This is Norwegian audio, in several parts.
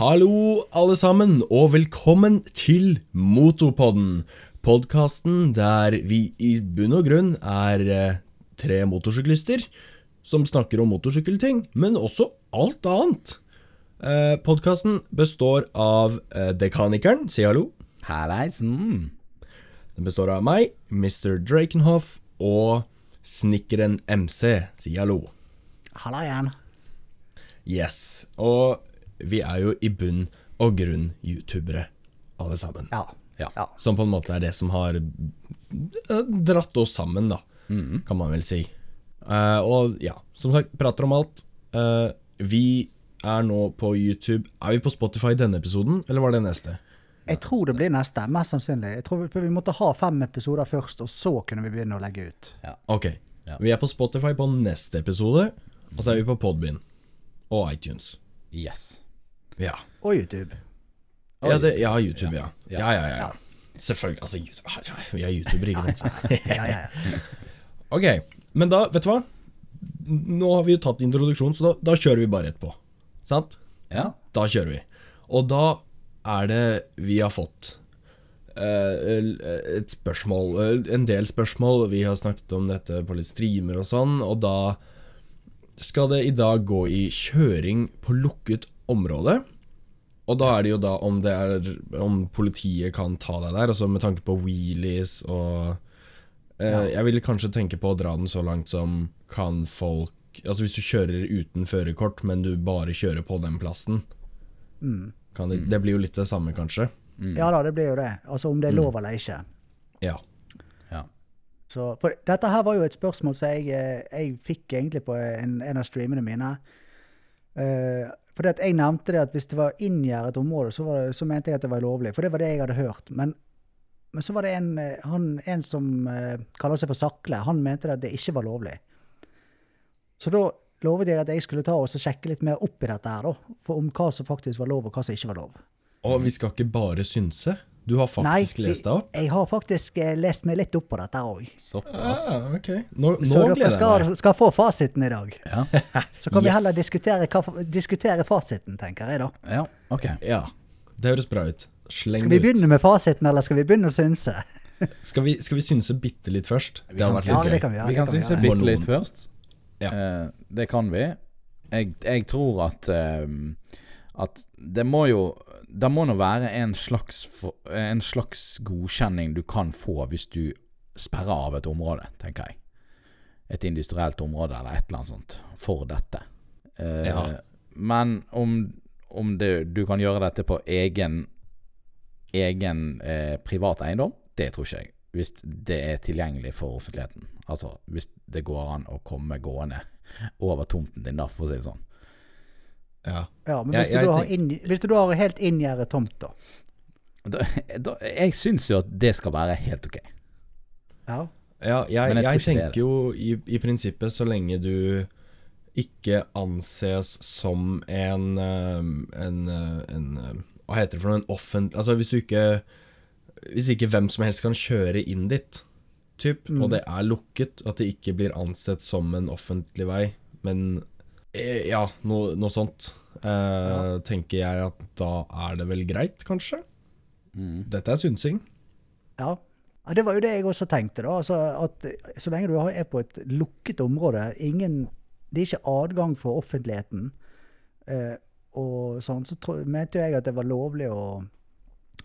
Hallo, alle sammen, og velkommen til Motorpodden. Podkasten der vi i bunn og grunn er eh, tre motorsyklister som snakker om motorsykkelting, men også alt annet. Eh, Podkasten består av eh, Dekanikeren, si hallo. Halleisen. Den består av meg, Mr. Drakenhoff, og Snekkeren MC, si hallo. Halla igjen. Yes. Og vi er jo i bunn og grunn youtubere, alle sammen. Ja. Ja. ja. Som på en måte er det som har eh, dratt oss sammen, da, kan man vel si. Uh, og ja, som sagt, prater om alt. Uh, vi er nå på YouTube. Er vi på Spotify i denne episoden, eller var det neste? Jeg tror det blir neste, mest sannsynlig. Jeg tror vi, vi måtte ha fem episoder først, og så kunne vi begynne å legge ut. Ok. Ja. Vi er på Spotify på neste episode, og så er vi på Podbean og iTunes. Yes. Ja. Og YouTube. Ja, det, ja YouTube, ja. Ja. Ja, ja. Selvfølgelig. Altså, YouTube, vi er youtubere, ikke sant? Ja, ja, ja. Ok, men da, vet du hva? Nå har vi jo tatt introduksjon, så da, da kjører vi bare rett på. Sant? Ja. Da kjører vi. Og da er det vi har fått eh, et spørsmål, eh, en del spørsmål. Vi har snakket om dette på litt streamer og sånn, og da skal det i dag gå i kjøring på lukket område. Og da er det jo da om det er Om politiet kan ta deg der, altså med tanke på wheelies og eh, Jeg ville kanskje tenke på å dra den så langt som kan folk Altså hvis du kjører uten førerkort, men du bare kjører på den plassen. Kan det, det blir jo litt det samme, kanskje. ja da, det blir jo det. Altså om det er lov eller ikke. Ja. Ja. Så, for dette her var jo et spørsmål som jeg, eh, jeg fikk egentlig på en, en av streamene mine. Uh, for at jeg nevnte det at hvis det var inngjerdet område, så, det, så mente jeg at det var lovlig. For det var det jeg hadde hørt. Men, men så var det en, eh, han, en som uh, kaller seg for Sakle, han mente at det ikke var lovlig. Så da lovet jeg at jeg skulle ta og sjekke litt mer opp i dette her, da. For om hva som faktisk var lov, og hva som ikke var lov. Og vi skal ikke bare synse. Du har faktisk Nei, lest deg opp? jeg har faktisk eh, lest meg litt opp på dette òg. Såpass. Ah, okay. Nå, nå Så dere gleder jeg skal, få fasiten i dag. Ja. Så kan vi heller diskutere, hva, diskutere fasiten, tenker jeg da. ja. Ok. Ja, det høres bra ut. Sleng Skal vi begynne med fasiten, eller skal vi begynne å synse? Skal vi, skal vi synse bitte litt først? Det hadde vært Ja, litt det gøy. kan vi. Vi det kan synse bitte litt først. Ja. Uh, det kan vi. Jeg, jeg tror at eh, at det må jo Det må nå være en slags, en slags godkjenning du kan få hvis du sperrer av et område, tenker jeg. Et industrielt område eller et eller annet sånt for dette. Eh, Ja. Men om, om det, du kan gjøre dette på egen egen eh, privat eiendom, det tror ikke jeg. Hvis det er tilgjengelig for offentligheten. Altså hvis det går an å komme gående over tomten din, da, for å si det sånn. Ja. Ja, men hvis, du jeg du, har inn, hvis du har helt inngjerdet tomt, da. Da, da, jeg syns jo at det skal være helt ok. Ja. Ja, jeg, jeg jeg, er tenker jo i, i prinsippet så lenge du ikke anses som en, eh, en, eh, en eh, Hva heter det for noe? En offentlig Altså hvis du ikke Hvis ikke hvem som helst kan kjøre inn dit, typ, Mm. og det er lukket, at det ikke blir ansett som en offentlig vei, men Ja, noe, noe sånt. Eh, Tenker jeg at da er det vel greit, kanskje? Dette er synsing. ja. Ja, Det var jo det jeg også tenkte. da, altså at Så lenge du er på et lukket område, ingen, det er ikke adgang for offentligheten, eh, og sånn, så tro, mente jeg at det var lovlig å,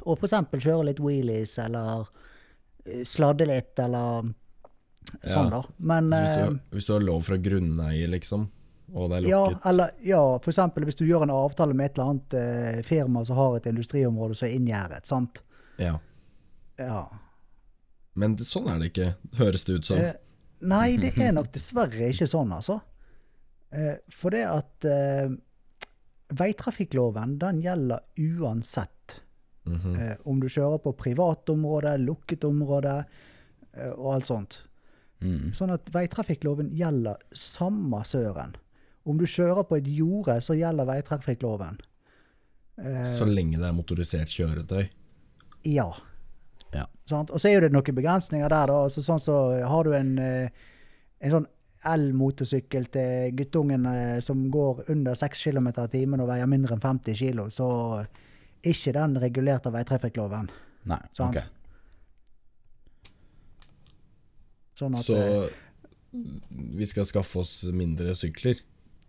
å f.eks. kjøre litt wheelies, eller eh, sladde litt, eller sånn, Ja. da. Men hvis, du, du, hvis du har lov fra grunneier, liksom, og det er Ja, eller, ja, eksempel hvis du gjør en avtale med et eller annet eh, firma som har et industriområde som er inngjerdet, sant? Ja. Ja. Men det, sånn er det ikke, høres det ut som. Eh, nei, det er nok dessverre ikke sånn, altså. Eh, for det at eh, veitrafikkloven, den gjelder uansett. Mhm. eh, om du kjører på privatområde, lukket område eh, og alt sånt. Mm. Sånn at veitrafikkloven gjelder samme søren. Om du kjører på et jorde, så gjelder veitrafikkloven. Eh, Så lenge det er motorisert kjøretøy. Ja. Ja. Sånn, Og så er det noen begrensninger der. Altså, sånn så har du en, eh, en sånn elmotorsykkel til guttungen eh, som går under 6 km i timen og veier mindre enn 50 kg, så er ikke den regulert av veitrafikkloven. Nei. Sant. ok. Sånn at Så vi skal skaffe oss mindre sykler.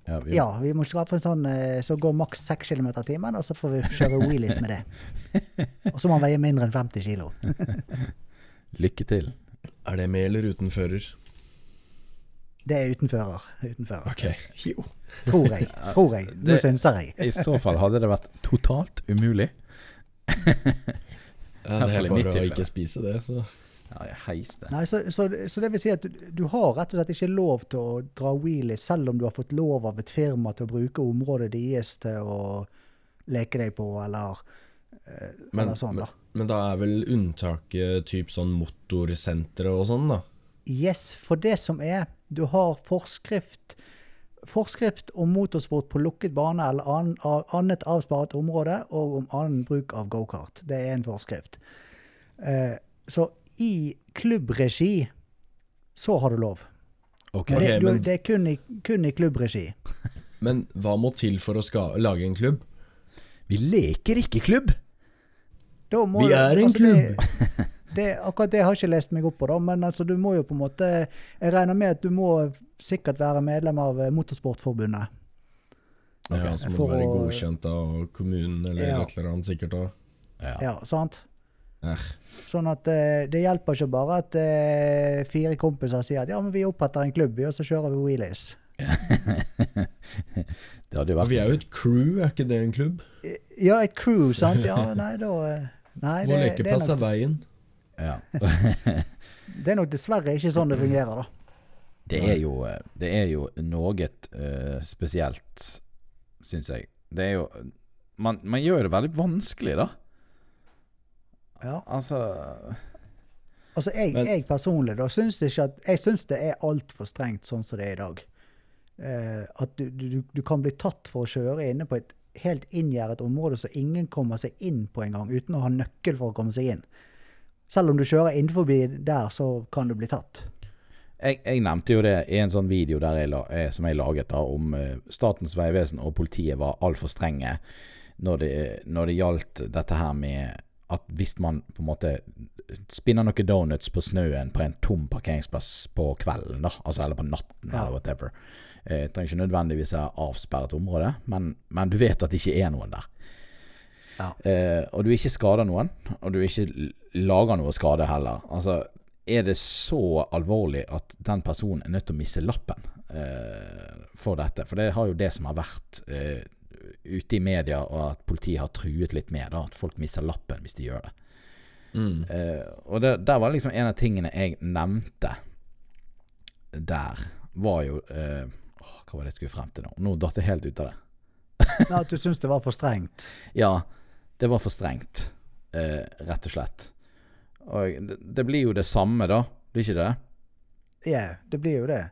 Ja, vi, Ja, vi må skaffe en sånn som så går maks 6 km i timen, og så får vi kjøre wheelies med det. Og så må han veie mindre enn 50 kg. Lykke til. Er det med eller uten fører? Det er uten fører. Uten fører. Ok, jo. Tror jeg. Tror jeg. Nå Det- synser jeg. I så fall hadde det vært totalt umulig. Ja, det er bare å ikke spise det, så Ja, jeg heiste. Nei, så, så, så det vil si at du, du har rett og slett ikke lov til å dra wheelie, selv om du har fått lov av et firma til å bruke området deres til å leke deg på, eller, eh, Men- eller sånn, da. Men da er vel unntaket typ sånn motorsentre og sånn, da? Yes, for det som er, du har forskrift Forskrift om motorsport på lukket bane eller annet avsparet område, og om annen bruk av gokart. Det er en forskrift. Eh, så i klubbregi så har du lov. Okay. Men det, du, det er kun i, kun i klubbregi. Men hva må til for å ska lage en klubb? Vi leker ikke klubb! Da må Vi er en altså, Det, det, akkurat det har jeg ikke lest meg opp på, da, men altså, du må jo på en måte Jeg regner med at du må sikkert være medlem av eh, Motorsportforbundet. Okay, Ja, så må være godkjent av kommunen eller Ja. et eller annet sikkert òg. Ja. Ja, sant? Eh. Sånn at eh, det hjelper ikke bare at eh, fire kompiser sier at ja, men vi oppretter en klubb, vi, og så kjører vi wheelies. Det hadde jo vært vi er jo et crew, er ikke det en klubb? Ja, et crew, sant? Ja, nei, da eh, Nei, Vår det, det, er lekeplass er veien. Ja. det er nok dessverre ikke sånn det fungerer, da. Det er jo, det er jo noe uh, spesielt, syns jeg. Det er jo man, man gjør det veldig vanskelig, da. Ja. Altså Altså, jeg, Men- jeg personlig da, syns ikke at Jeg syns det er altfor strengt sånn som det er i dag. Eh, at du, du, du kan bli tatt for å kjøre inne på et helt inngjerdet område så ingen kommer seg inn på engang, uten å ha nøkkel for å komme seg inn. Selv om du kjører innenfor der, så kan du bli tatt. jeg, jeg nevnte jo det i en sånn video der jeg la, eh, som jeg laget da, om eh, Statens vegvesen og politiet var altfor strenge når det, når det gjaldt dette her med at hvis man på en måte spinner noen donuts på snøen på en tom parkeringsplass på kvelden, da, altså eller på natten Ja. eller whatever eh, Trenger ikke nødvendigvis være avsperret område, men, men du vet at det ikke er noen der. Ja. Eh, og du ikke skader noen, og du ikke lager noe skade heller. Altså, er det så alvorlig at den personen er nødt til å miste lappen eh, for dette? For det har jo det som har vært eh, ute i media, og at politiet har truet litt med, da, at folk mister lappen hvis de gjør det. Mm. Uh, og det, der var liksom en av tingene jeg nevnte der, var jo uh, åh, Hva var det jeg skulle frem til nå? Nå datt jeg helt ut av det. Nei, At du syns det var for strengt. Ja, det var for strengt, uh, rett og slett. Og det, det blir jo det samme, da. Blir ikke det? Ja, det blir jo det.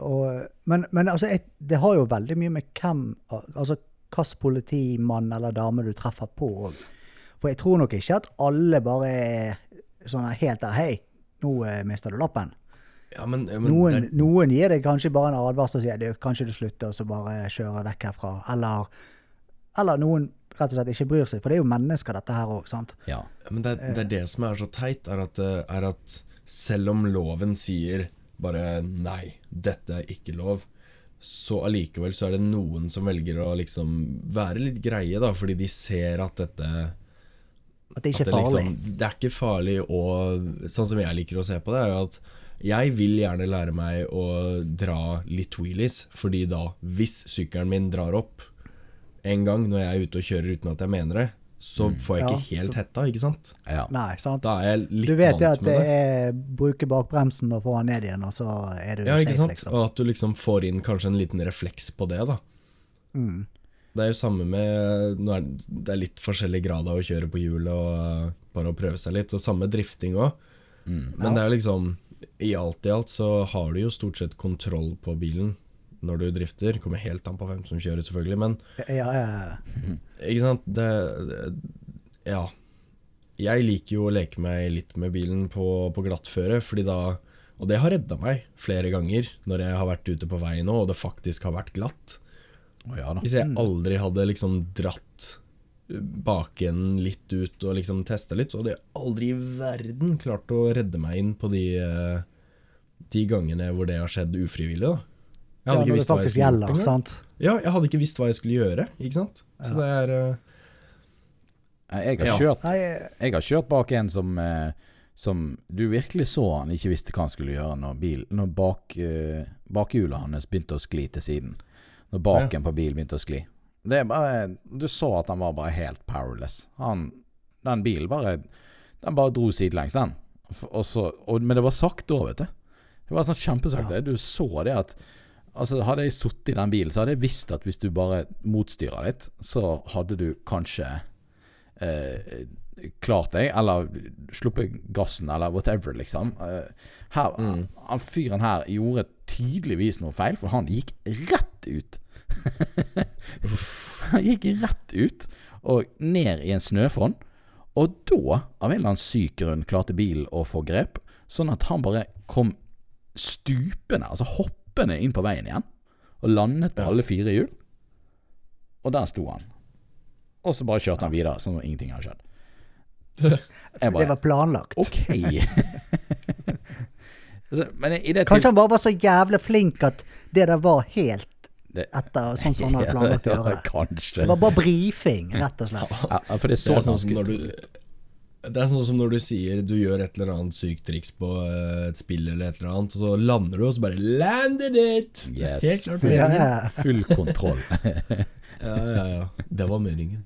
Og, men men altså, jeg, det har jo veldig mye med hvem Altså hvilken politimann eller dame du treffer på òg. For jeg tror nok ikke at alle bare er sånn helt der Hei, nå eh, mister du lappen. Ja, men, ja, men Noen, det er, noen gir deg kanskje bare en advarsel og sier du, kanskje du slutter og så bare kjører vekk herfra. Eller, eller noen rett og slett ikke bryr seg. For det er jo mennesker, dette her òg. Ja. Men det, det er det som er så teit, er at, eh, er at selv om loven sier bare nei, dette er ikke lov, så allikevel så er det noen som velger å liksom være litt greie, da, fordi de ser at dette At det ikke at er farlig. Liksom, det er ikke farlig å Sånn som jeg liker å se på det, er jo at jeg vil gjerne lære meg å dra litt wheelies, fordi da, hvis sykkelen min drar opp en gang når jeg er ute og kjører uten at jeg mener det, så får jeg Ja, ikke helt så- hetta, ikke sant? ja. Nei, sant. Da er jeg litt vant med det Du vet jo at det. er bruke bakbremsen og få den ned igjen, og så er du Ja, ikke safe, sant? liksom. Og at du liksom får inn kanskje en liten refleks på det, da. Mm. Det er jo samme med nå er, Det er litt forskjellig grad av å kjøre på hjulet og uh, bare å prøve seg litt. Og samme drifting òg. Mm. Men det er jo liksom I alt i alt så har du jo stort sett kontroll på bilen når du drifter. Kommer helt an på hvem som kjører, selvfølgelig, men Ja, ja, ja. ikke sant det, det Ja. Jeg liker jo å leke meg litt med bilen på, på glattføre, fordi da, Og det har redda meg flere ganger når jeg har vært ute på veien nå, og det faktisk har vært glatt. Oh, ja da. Hvis jeg aldri hadde liksom dratt bakenden litt ut og liksom testa litt, så hadde jeg aldri i verden klart å redde meg inn på de, eh, de gangene hvor det har skjedd ufrivillig. da. Jeg hadde ja, ikke visst hva jeg skulle gjort gjelder, engang. sant? Ja, jeg hadde ikke visst hva jeg skulle gjøre, ikke sant. Så det er uh... Jeg har Ja. kjørt eh, Jeg har kjørt bak en som, eh, som du virkelig så han ikke visste hva han skulle gjøre når, bil, når bak, uh, bakhjulet hans begynte å skli til siden. Når baken på bilen begynte å skli. Det er bare Du så at han var bare helt powerless. Han, den bilen bare Den bare dro sidelengs, den. Og så, og, men det var sakte òg, vet du. Det var sånn kjempesakte. Du så det at Altså Hadde jeg sittet i den bilen, så hadde jeg visst at hvis du bare motstyrer litt, så hadde du kanskje eh, klart deg, eller sluppet gassen, eller whatever, liksom. Eh, her, Han fyren her gjorde tydeligvis noe feil, for han gikk rett ut. han gikk rett ut, og ned i en snøfonn. Og da, av en eller annen syk grunn, klarte bilen å få grep, sånn at han bare kom stupende, altså hoppende inn på veien igjen, og landet på alle fire hjul. Og der sto han. Og så bare kjørte han videre som om ingenting hadde skjedd. Jeg det var planlagt. Ok. Men i det Kanskje han bare var så jævlig flink at det der var helt det- etter sånn som han hadde planlagt å gjøre det. Kanskje. Det var bare brifing, rett og slett. Ja, for det så er sånn som når du det er sånn som når du sier du gjør et eller annet sykt triks på eh, et spill eller et eller annet, så lander du, og så bare 'Landed it!' Yes. Helt klart Full, Ja, ja. full kontroll. Ja, ja, ja. Det var meningen.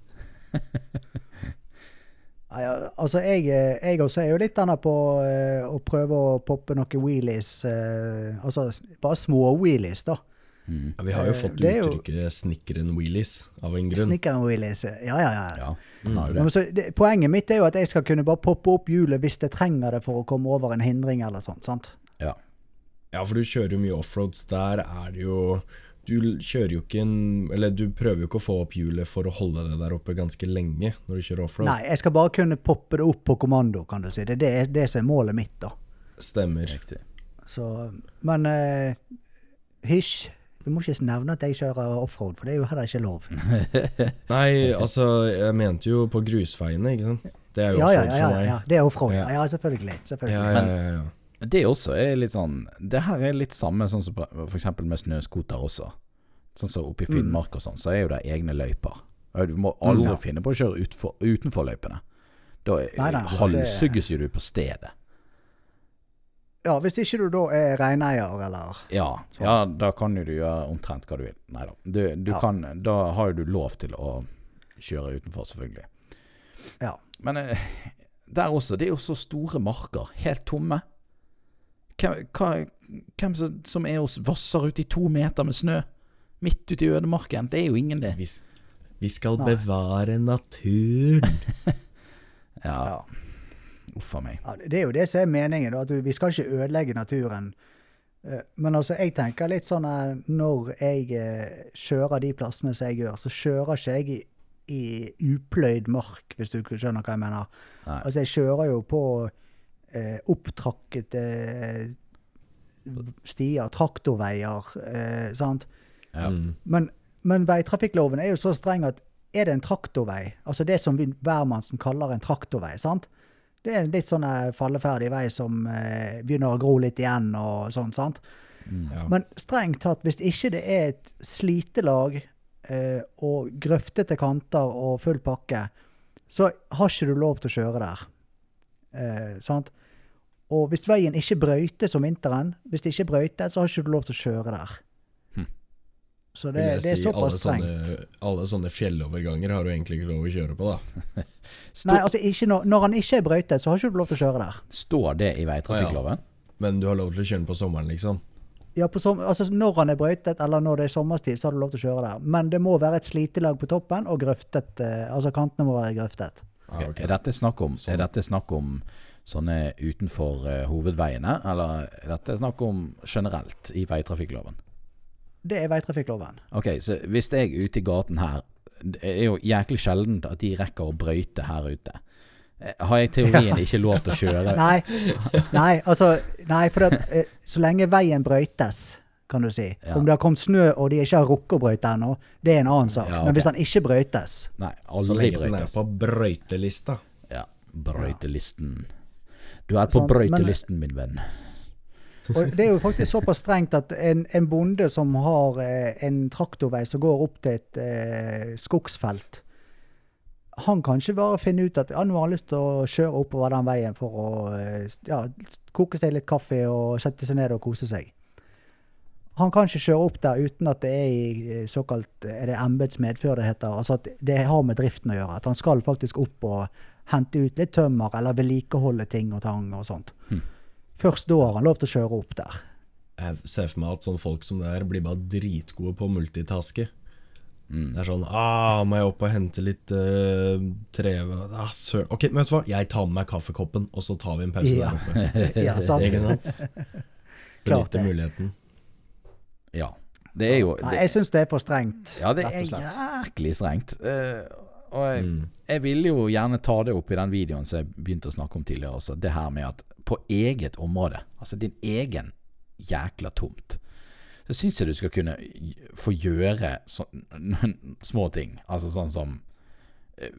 Ja, ja, altså, jeg, eh, jeg også er jo litt denne på eh, å prøve å poppe noen wheelies. altså bare små wheelies, da. Mm. Ja, vi har jo Eh, fått det er jo- 'snikkeren wheelies' av en grunn. Snikkeren-wheelies, Ja, ja, ja. Ja, Ja, men så, det, poenget mitt er jo at jeg skal kunne bare poppe opp hjulet hvis jeg trenger det for å komme over en hindring eller sånt. sant? Ja. Ja, for du kjører jo mye offroads. Der er det jo Du kjører jo ikke en Eller du prøver jo ikke å få opp hjulet for å holde det der oppe ganske lenge når du kjører offroad. Nei, jeg skal bare kunne poppe det opp på kommando, kan du si. Det er det, det som er målet mitt, da. Stemmer. Riktig. Så, men uh, hysj. Du må ikke nevne at jeg kjører offroad, for det er jo heller ikke lov. Nei, altså, jeg mente jo på grusveiene, ikke sant. Det er jo Ja, ja, offroad ja, for meg. ja. Det er offroad. Ja, Ja. ja selvfølgelig. selvfølgelig. Ja, ja, ja, ja. Det også er litt sånn Det her er litt samme sånn som f.eks. for eksempel med snøscooter også. Sånn som oppe i Finnmark og sånn, så er jo det egne løyper. Du må aldri Ja. finne på å kjøre utenfor, utenfor løypene. Da nei, halshugges jo du på stedet. Ja, Hvis ikke du da er reineier, eller Ja, ja, da kan jo du gjøre omtrent hva du vil. Nei da. Du, du Ja. kan, da har jo du lov til å kjøre utenfor, selvfølgelig. Ja. Men eh, der også, det er jo så store marker, helt tomme. Hvem, hva, hvem som, som er hos vasser ute i to meter med snø? Midt ute i ødemarken. Det er jo ingen, det. Vi, vi skal Nei. bevare naturen. Ja, Ja. Uff a meg. Ja, det er jo det som er meningen. Da, at vi skal ikke ødelegge naturen. Eh, Men altså, jeg tenker litt sånn at når jeg eh, kjører de plassene som jeg gjør, så kjører ikke jeg i, i upløyd mark, hvis du skjønner hva jeg mener. Nei. Altså, jeg kjører jo på eh, opptrakkete eh, stier, traktorveier, eh, sant. Ja. Mm. Men, men veitrafikkloven er jo så streng at er det en traktorvei, altså det som hvermannsen kaller en traktorvei, sant? Det er en litt sånn eh, falleferdig vei som eh, begynner å gro litt igjen og sånn, sant? Ja. Men strengt tatt, hvis ikke det er et slitelag eh, og grøftete kanter og full pakke, så har ikke du lov til å kjøre der. Eh, sant? Og hvis veien ikke brøytes om vinteren, hvis det ikke brøytes, så har ikke du lov til å kjøre der. Så det, si, det er såpass strengt. sånne, alle sånne fjelloverganger har du egentlig ikke lov å kjøre på, da. Stå, Nei, altså ikke når, når han ikke er brøytet, så har ikke du lov til å kjøre der. Står det i veitrafikkloven? Men du har lov til å kjøre den på sommeren, liksom. Ja, på som, altså Når han er brøytet, eller når det er sommerstid, så har du lov til å kjøre der. Men det må være et slitelag på toppen, og grøftet, eh, altså kantene må være grøftet. Ah, ok. Er, dette snakk om, Sånn. er dette snakk om sånne utenfor uh, hovedveiene, eller er dette snakk om generelt i veitrafikkloven? Det er veitrafikkloven. Ok, så hvis jeg er ute i gaten her Det er jo jæklig sjeldent at de rekker å brøyte her ute. Eh, Har jeg teorien ikke lov til å kjøre? Nei, nei, altså Nei, for at, eh, så lenge veien brøytes, kan du si. Ja. Om det har kommet snø og de ikke har rukket å brøyte ennå, det er en annen sak. Ja, Men hvis den ikke brøytes Nei, Så lenge den er på brøytelista. Ja, brøytelisten. Du er på Sånn, men- brøytelisten, min venn. Og det er jo faktisk såpass strengt at en, en bonde som har eh, en traktorvei som går opp til et eh, skogsfelt, han kan ikke bare finne ut at ja, nå har han lyst til å kjøre oppover den veien for å eh, ja, koke seg litt kaffe og sette seg ned og kose seg. Han kan ikke kjøre opp der uten at det er i eh, såkalt er det embetsmedfør det heter. Altså at det har med driften å gjøre. At han skal faktisk opp og hente ut litt tømmer eller vedlikeholde ting og tang og sånt. Hm. Først da har han lov til å kjøre opp der. Jeg ser for meg at sånne folk som det her blir bare dritgode på å multitaske. Mm. Det er sånn ah, Må jeg opp og hente litt uh, treve ah, søren. Ok, men vet du hva? Jeg tar med meg kaffekoppen, og så tar vi en pause Ja. der oppe. Ja, sant? Ikke sant? Klart Benytte det. muligheten. Ja. Det er jo Nei, jeg syns det er for strengt. Ja, det er jæklig strengt. Eh, og jeg, Mm. jeg ville jo gjerne ta det opp i den videoen som jeg begynte å snakke om tidligere også. Det her med at på eget område, altså din egen jækla tomt, så syns jeg du skal kunne få gjøre så, små ting. Altså sånn som eh,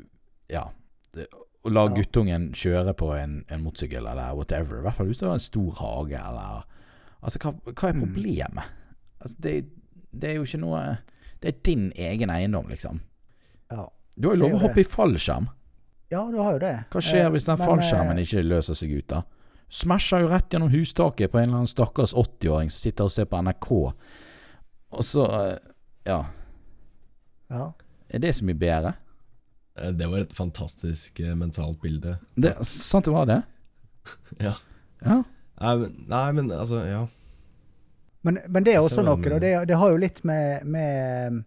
Ja. Det, å la Ja. guttungen kjøre på en, en motorsykkel eller whatever. I hvert fall hvis du har en stor hage eller Altså, hva, hva er Mm. problemet? Altså, det, det er jo ikke noe Det er din egen eiendom, liksom. Du har jo lov å hoppe i fallskjerm. ja, du har jo det. Hva skjer Eh, hvis den men, fallskjermen eh, ikke løser seg ut, da? Smasher jo rett gjennom hustaket på en eller annen stakkars 80-åring som sitter og ser på NRK. Og så eh, Ja. Ja. Er det så mye bedre? Det var et fantastisk mentalt bilde. Det, sant det var det? Ja. Ja. Nei, men, nei, men altså, ja. Men, men det er også noe, og det, det har jo litt med, med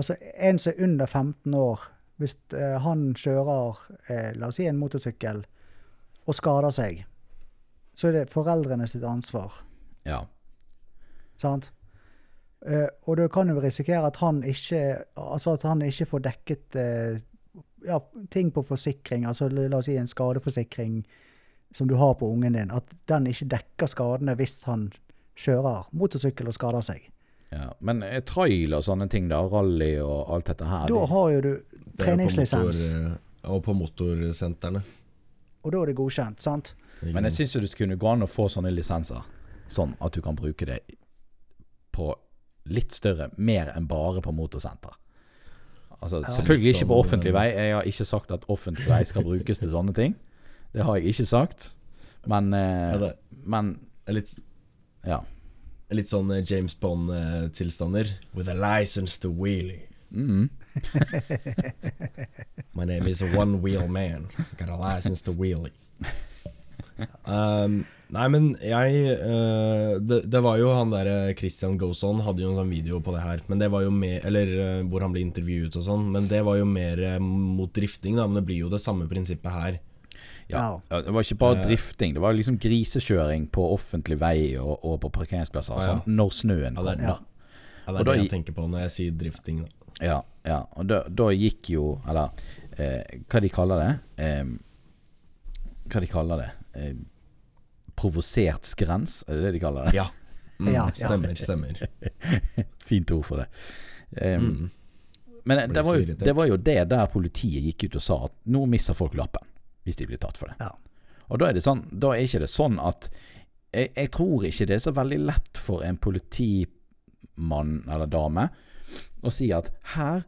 Altså, en som er under 15 år, hvis eh, han kjører, eh, la oss si en motorsykkel, og skader seg, så er det foreldrene sitt ansvar. ja. Sant? Eh, og da kan du risikere at han ikke Altså at han ikke får dekket eh, ja, ting på forsikring, altså la oss si en skadeforsikring som du har på ungen din, at den ikke dekker skadene hvis han kjører motorsykkel og skader seg. Ja. Men eh, trail og sånne ting, da? Rally og alt dette her? Da har jo du treningslisens, motor, eh, Og på motorsentrene. og da er det godkjent, sant? Men jeg syns det skulle gå an å få sånne lisenser. Sånn at du kan bruke det på litt større, mer enn bare på motorsenter. Altså, selvfølgelig sånn, ikke på sånn, offentlig eh, vei. Jeg har ikke sagt at offentlig vei skal brukes til sånne ting. Det har jeg ikke sagt. Men, eh, Ja, det men litt, ja. Litt sånn eh, James Bond-tilstander. With a license to wheelie. Mm. My name is a one wheel man. Got a license to wheelie. Um, nei, men jeg uh, det, det var jo han derre Christian Goson hadde jo en sånn video på det her. Men det var jo mer Eller eh, hvor han ble intervjuet og sånn. Men det var jo mer uh, mot drifting, da. Men det blir jo det samme prinsippet her. Ja. Ja. Det var ikke bare Eh. drifting, det var liksom grisekjøring på offentlig vei og, og på parkeringsplasser. Ah, ja. Sånn, når snøen kom, da. ja, det, er det jeg tenker på når jeg sier drifting. Da. Ja, ja. og da, da gikk jo Eller eh, hva de kaller det? Eh, hva de kaller det? Eh, provosert skrens, er det det de kaller det? Ja. Mm, Ja. Stemmer, stemmer. Fint ord for det. Eh, Mm. Men det var, jo, det var jo det der politiet gikk ut og sa at nå mister folk lappen hvis de blir tatt for det. Ja. Og da er det sånn, da er ikke det sånn at jeg, jeg tror ikke det er så veldig lett for en politimann eller -dame å si at her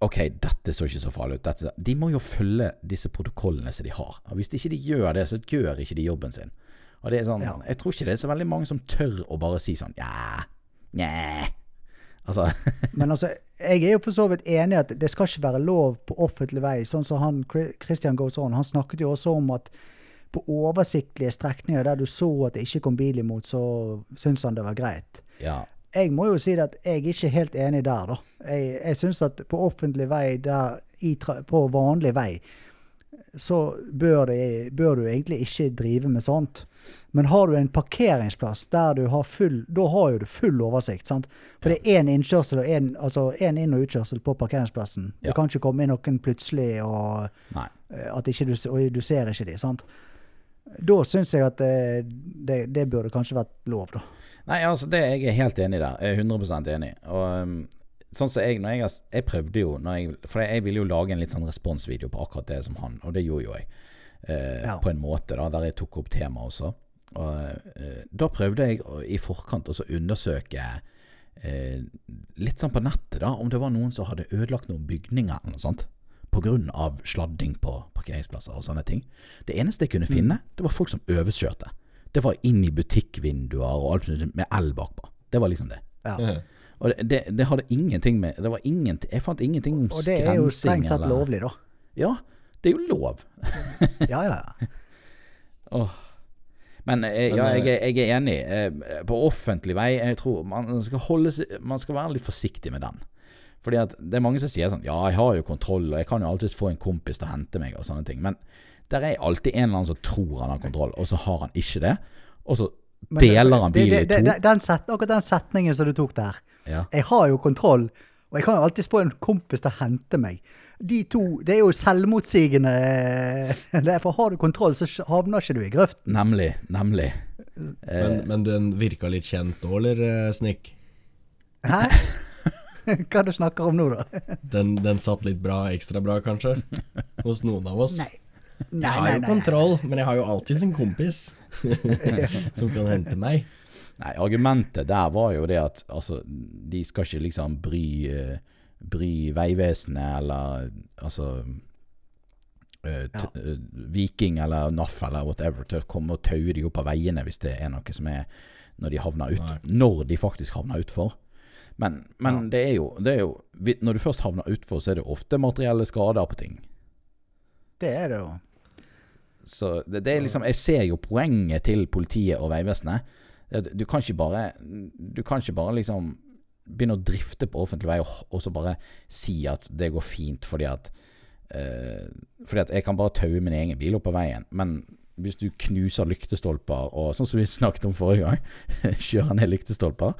Ok, dette så ikke så farlig ut. Dette, de må jo følge disse protokollene som de har. Og Hvis ikke de gjør det, så gjør ikke de jobben sin. Og det er sånn, Ja. Jeg tror ikke det er så veldig mange som tør å bare si sånn Ja, nja Altså Men altså, jeg er jo for så vidt enig i at det skal ikke være lov på offentlig vei. Sånn som han Chri- Christian Goes On, han snakket jo også om at på oversiktlige strekninger der du så at det ikke kom bil imot, så syntes han det var greit. Ja. Jeg må jo si at jeg er ikke helt enig der, da. Jeg, jeg syns at på offentlig vei, der, i på vanlig vei, så bør, det, bør du egentlig ikke drive med sånt. Men har du en parkeringsplass der du har full Da har jo du full oversikt, sant? For det er én innkjørsel og én altså en inn- og utkjørsel på parkeringsplassen. Ja. Det kan ikke komme inn noen plutselig og. Eh, At ikke du, og du ser ikke de, sant. Da syns jeg at det, det, det burde kanskje vært lov, da. Nei, altså det jeg er helt enig der. Jeg er 100% enig. Og um, sånn som jeg, jeg, jeg prøvde jo jeg, For jeg ville jo lage en litt sånn responsvideo på akkurat det som han, og det gjorde jo jeg. Eh, Ja. På en måte, da, der jeg tok opp temaet også. Og eh, da prøvde jeg å, i forkant å undersøke eh, litt sånn på nettet, da, om det var noen som hadde ødelagt noen bygninger eller noe sånt. Av sladding på parkeringsplasser og sånne ting. Det eneste jeg kunne finne, det var folk som overkjørte. Det var inn i butikkvinduer og alt med el bakpå. Det var liksom det. Ja. Og det, det, det hadde ingenting med Det var ingenting Jeg fant ingenting om skrensing. Og det er jo strengt tatt lovlig, da. Ja, det er jo lov. Ja, ja. ja. Oh. Men, eh, Men, ja, eh, jeg, jeg er enig. Eh, på offentlig vei, jeg tror man skal, holde, man skal være litt forsiktig med den. Fordi at det er mange som sier sånn Ja, jeg har jo kontroll, og jeg kan jo alltid få en kompis til å hente meg, og sånne ting. Men der er alltid en eller annen som tror han har kontroll, og så har han ikke det. Og så deler han bilen i to. Den set, akkurat den setningen som du tok der. Ja. Jeg har jo kontroll, og jeg kan jo alltid få en kompis til å hente meg. De to, det er jo selvmotsigende. Derfor har du kontroll, så havner ikke du i grøften. Nemlig. Nemlig. Eh. Men, men den virka litt kjent òg, eller, eh, Snik? Hæ? Hva du snakker om nå, da? Den, den satt litt bra, ekstra bra kanskje, hos noen av oss. Nei. Jeg har jo kontroll, men jeg har jo alltid en kompis som kan hente meg. Nei, argumentet der var jo det at altså, de skal ikke liksom bry, eh, bry Vegvesenet eller altså eh, Ja. eh, Viking eller NAF eller whatever til å komme og taue de opp av veiene hvis det er noe som er når de havner ut. Nei. Når de faktisk havner utfor. Men, men det, er jo, det er jo Når du først havner utfor, så er det ofte materielle skader på ting. Det er det jo. Så det, det er liksom Jeg ser jo poenget til politiet og Vegvesenet. Du kan ikke bare Du kan ikke bare liksom begynne å drifte på offentlig vei og, og så bare si at det går fint fordi at uh, Fordi at jeg kan bare taue min egen bil opp på veien. Men hvis du knuser lyktestolper og sånn som vi snakket om forrige gang, kjører ned lyktestolper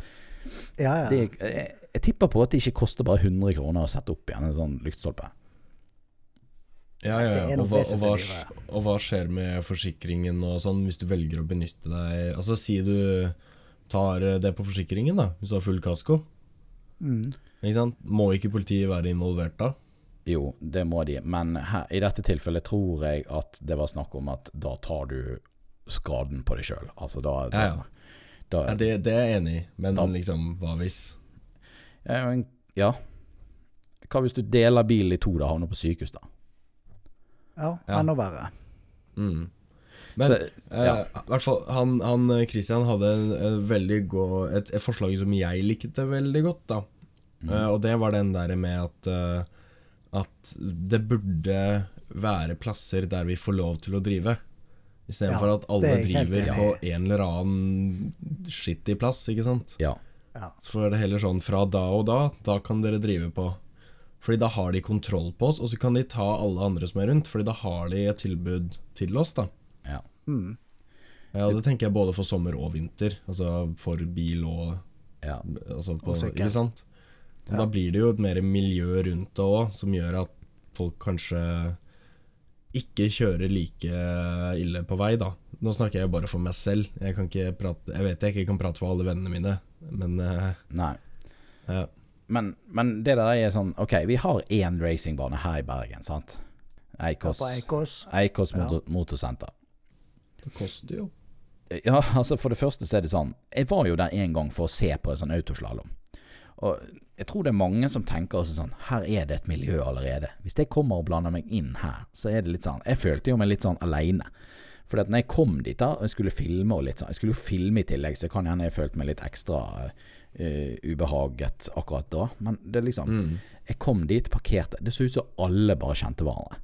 Ja, ja. det, jeg, jeg tipper på at det ikke koster bare 100 kroner å sette opp igjen en sånn lyktestolpe. Ja, ja, ja. Og hva, og, hva, og hva skjer med forsikringen og sånn, hvis du velger å benytte deg Altså, si du tar det på forsikringen, da, hvis du har full kasko. Mm. Ikke sant? Må ikke politiet være involvert da? Jo, det må de, men her, i dette tilfellet tror jeg at det var snakk om at da tar du skaden på deg sjøl. Altså da, da, Ja, ja. da Ja, det, det er jeg enig i, men Da- liksom, hva hvis? Ja, men- Ja. Hva hvis du deler bilen i to da, havner på sykehus, da? Ja, Ja. enda verre. Mm. Men Så, eh, ja. hvert fall, han, han eh, Christian hadde en, en veldig god, et, et forslag som jeg likte veldig godt. da Mm. Eh, Og det var den der med at eh, At det burde være plasser der vi får lov til å drive. Istedenfor Ja, at alle er driver på en eller annen skittig plass, ikke sant. ja. Ja. Så er det heller sånn fra da og da, da kan dere drive på. Fordi da har de kontroll på oss, og så kan de ta alle andre som er rundt. Fordi da har de et tilbud til oss, da. Ja. Mm. Ja, og det tenker jeg både for sommer og vinter. Altså for bil og ja. altså på, Og. Ikke sant? Og Da blir det jo et mer miljø rundt det òg, som gjør at folk kanskje ikke kjører like ille på vei, da. Nå snakker jeg bare for meg selv. Jeg kan ikke prate Jeg vet jeg ikke kan prate for alle vennene mine, men eh, Nei. ja. Men, men det der er sånn Ok, vi har én racingbane her i Bergen, sant? Eikos, Eikos. Eikås. Eikås Ja. motor, motorsenter. Det koster jo. Ja, altså For det første så er det sånn Jeg var jo der en gang for å se på en sånn autoslalåm. Og jeg tror det er mange som tenker også sånn Her er det et miljø allerede. Hvis jeg kommer og blander meg inn her, så er det litt sånn Jeg følte jo meg litt sånn aleine. For at når jeg kom dit da, og jeg skulle filme og litt sånn Jeg skulle jo filme i tillegg, så kan hende jeg følte meg litt ekstra uh, ubehaget akkurat da. Men det er liksom Mm. Jeg kom dit, parkerte. Det så ut som alle bare kjente hverandre.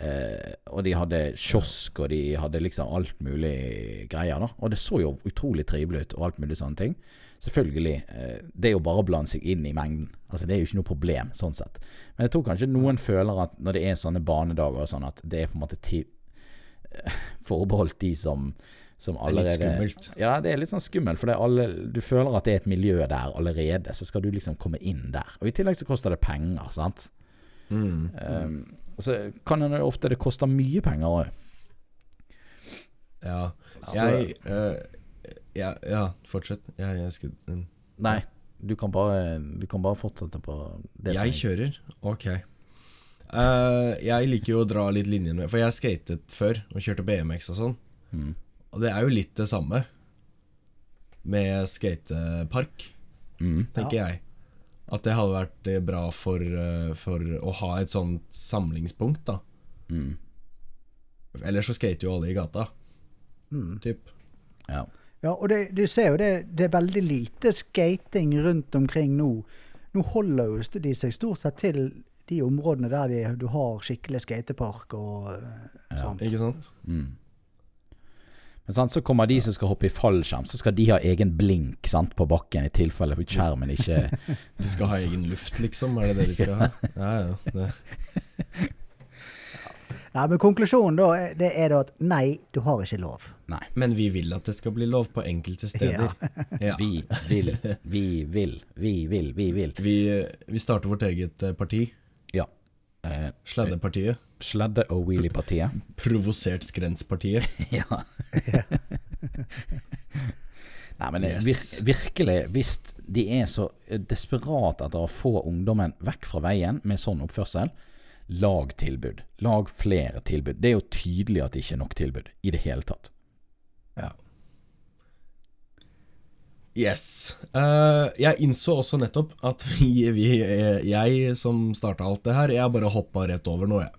Eh, og de hadde kiosk, og de hadde liksom alt mulig greier. da Og det så jo utrolig trivelig ut, og alt mulig sånne ting. Selvfølgelig. Eh, det er jo bare å blande seg inn i mengden. Altså Det er jo ikke noe problem, sånn sett. Men jeg tror kanskje noen føler at når det er sånne banedager og sånn, at det er på en måte ti eh, forbeholdt de som, som Det er litt skummelt. Ja, det er litt sånn skummelt, for det alle, du føler at det er et miljø der allerede. Så skal du liksom komme inn der. Og i tillegg så koster det penger, sant. Mm. Um, så kan det ofte det koster mye penger òg. Ja. Jeg øh, ja, ja, fortsett. Jeg, jeg skulle mm. Nei, du kan bare, du kan bare fortsette på det Jeg kjører? Ok. Uh, jeg liker jo å dra litt linjen med For jeg skatet før og kjørte BMX og sånn. Mm. Og det er jo litt det samme med skatepark, Mm. tenker jeg. At det hadde vært eh, bra for, eh, for å ha et sånt samlingspunkt, da. Mm. Ellers så skater jo alle i gata, Mm. typ. Ja. Ja, og det, du ser jo det, det er veldig lite skating rundt omkring nå. Nå holder jo de seg stort sett til de områdene der de, du har skikkelig skatepark og sånt. sånn. Ikke sant? Mm. Men sant, så kommer de som skal hoppe i fallskjerm, så skal de ha egen blink sant, på bakken i tilfelle skjermen ikke De skal ha egen luft, liksom. Er det det de skal ha? Ja, ja. Det. Nei, men konklusjonen da, det er da at nei, du har ikke lov. Nei. Men vi vil at det skal bli lov på enkelte steder. Ja. Vi vil, vi vil, vi vil, vi vil. Vi, vi starter vårt eget eh, parti. Eh, Sladdepartiet. Sledde- og wheelie-partiet. Provosert skrenspartiet. ja. Nei, men eh, Yes. vir virkelig, hvis de er så desperat desperate etter å få ungdommen vekk fra veien med sånn oppførsel, lag tilbud. Lag flere tilbud. Det er jo tydelig at det ikke er nok tilbud i det hele tatt. Ja. Yes. Uh, jeg innså også nettopp at vi, vi jeg som starta alt det her, jeg bare hoppa rett over nå, jeg.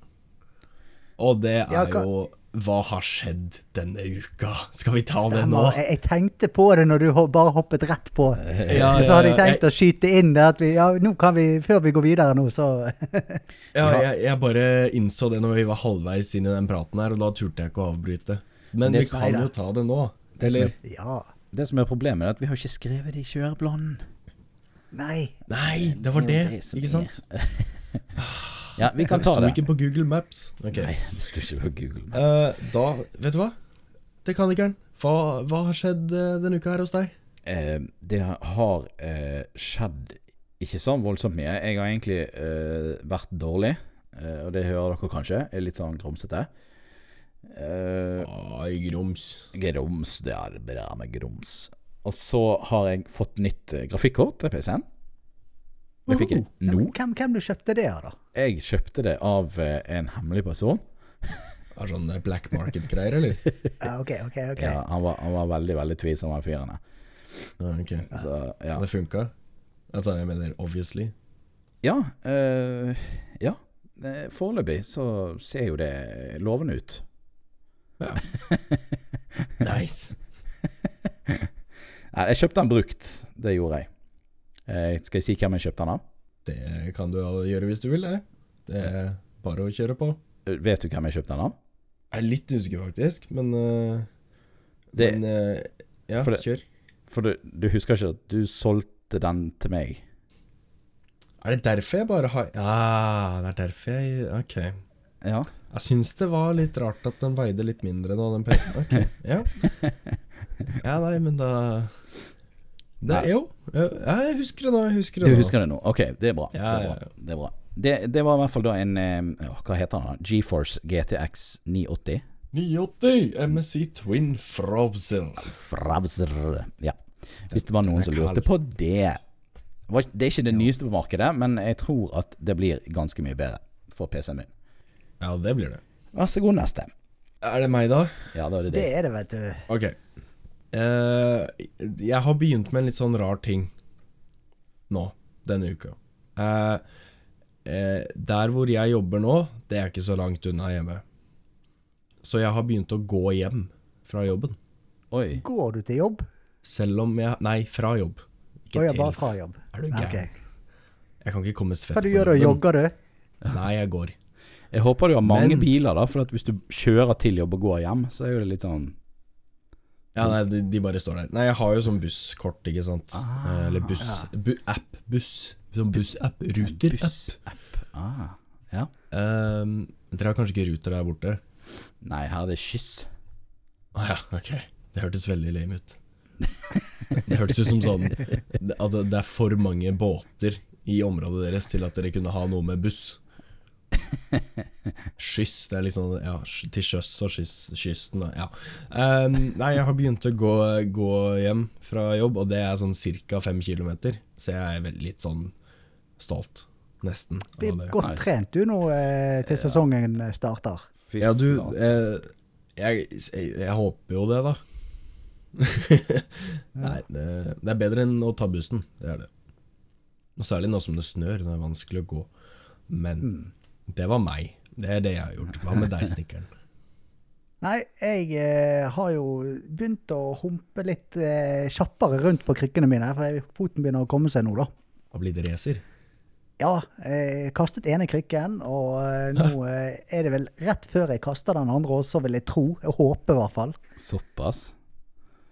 Og det er Ja, jo Hva har skjedd denne uka? Skal vi ta det nå? Jeg, jeg tenkte på det når du ho bare hoppet rett på. Ja, så hadde jeg tenkt tenkt å skyte inn det at vi, ja, nå kan vi, før vi går videre nå, så Ja, jeg, jeg bare innså det når vi var halvveis inn i den praten her, og da turte jeg ikke å avbryte. Men Det vi kan jo ta det nå. Det Eller er, Ja. Det som er problemet, er at vi har ikke skrevet det i kjøreplanen. Nei. Nei, det var Det det, det ikke sant? Ja, vi kan Det ta sto det. ikke på Google Maps. Okay. Nei, det står ikke på Google. Eh, da, vet du hva? Dekanikeren, hva, hva har skjedd uh, denne uka her hos deg? Uh, det har eh, skjedd ikke så voldsomt mye. Jeg har egentlig eh, vært dårlig, eh, og det hører dere kanskje. Jeg er litt sånn grumsete. Eh, Ai, grums. grums, det er bra med grums. Og så har jeg fått nytt eh, grafikkort til PC-en. Det fikk jeg nå. Hvem, hvem du kjøpte det av, da? Jeg kjøpte det av eh, en hemmelig person. Er sånn black market-greier, eller? Ja, ok, ok, ok. Ja, han, var, han var veldig, veldig tvilsom, han fyren der. Ja, ok. Så ja. Det funka? Altså, jeg mener obviously. Ja, eh, ja. Foreløpig så ser jo det lovende ut. Ja. nice. Nei, jeg kjøpte den brukt. Det gjorde jeg. Eh, skal jeg si hvem jeg kjøpte den av? Det kan du gjøre hvis du vil, det. Det er bare å kjøre på. Eh, Vet du hvem jeg kjøpte den av? Jeg er litt usikker, faktisk, men, eh, Det, men Ja, for det- kjør. for du, du husker ikke at du solgte den til meg? Er det derfor jeg bare har Ja, det er derfor jeg Ok. Ja. Jeg syns det var litt rart at den veide litt mindre nå, den PC-en. Okay. ja. Ja, nei, men da det, Nei. Jo. Jeg husker det nå. Jeg husker Du det nå. husker det nå? Ok, det er bra. Ja, det, er bra. det er bra. Det, det var i hvert fall da en eh, Hva heter den? GeForce GTX 980. 980 MSI Twin Frozen. Fravser. Ja. Hvis det var noen som lurte på det. Det er ikke det nyeste på markedet, men jeg tror at det blir ganske mye bedre for PC-en min. Ja, det blir det. Vær så god, neste. Er det meg, da? Ja, da er det Det det. er det, vet du. Ok. Eh, jeg har begynt med en litt sånn rar ting nå, denne uka. Eh, eh, der hvor jeg jobber nå, det er ikke så langt unna hjemme. Så jeg har begynt å gå hjem fra jobben. Oi. Går du til jobb? Selv om jeg Nei, fra jobb. Ikke Å ja, til. bare fra jobb. Er du gæren? ok. Jeg kan ikke komme svett Hva du på gjør du? jobben. Jogger du? Nei, jeg går. Jeg håper du har mange Men- biler, da, for hvis du kjører til jobb og går hjem, så er jo det litt sånn Ja, nei, de, de bare står der. Nei, jeg har jo sånn busskort, ikke sant. Ah, Eh, Eller buss... Bu, app. Buss. Sånn bussapp. Ruter-app. Buss-app. Ah, ja. Um, dere har kanskje ikke Ruter der borte? Nei, her er det kyss. Å ja, ok. Det hørtes veldig lame ut. Det hørtes ut som sånn At det er for mange båter i området deres til at dere kunne ha noe med buss. Skyss, det er liksom Ja, til sjøs og skyss, kysten. Ja. Um, nei, jeg har begynt å gå, gå hjem fra jobb, og det er sånn ca. fem kilometer. Så jeg er litt sånn stolt. Nesten. Blir godt trent du nå eh, til sesongen starter. Fy Ja, du eh, jeg, jeg, jeg håper jo det, da. Nei, det, det er bedre enn å ta bussen. Det er det. Og særlig nå som det snør. Det er vanskelig å gå. Men det var meg. Det er det jeg har gjort. Hva med deg, snekkeren? Nei, jeg eh, har jo begynt å humpe litt eh, kjappere rundt på krykkene mine, for foten begynner å komme seg nå, da. Og blir det racer? Ja, jeg kastet ene krykken, og eh, nå eh, er det vel rett før jeg kaster den andre også, vil jeg tro. Jeg håper i hvert fall. Såpass?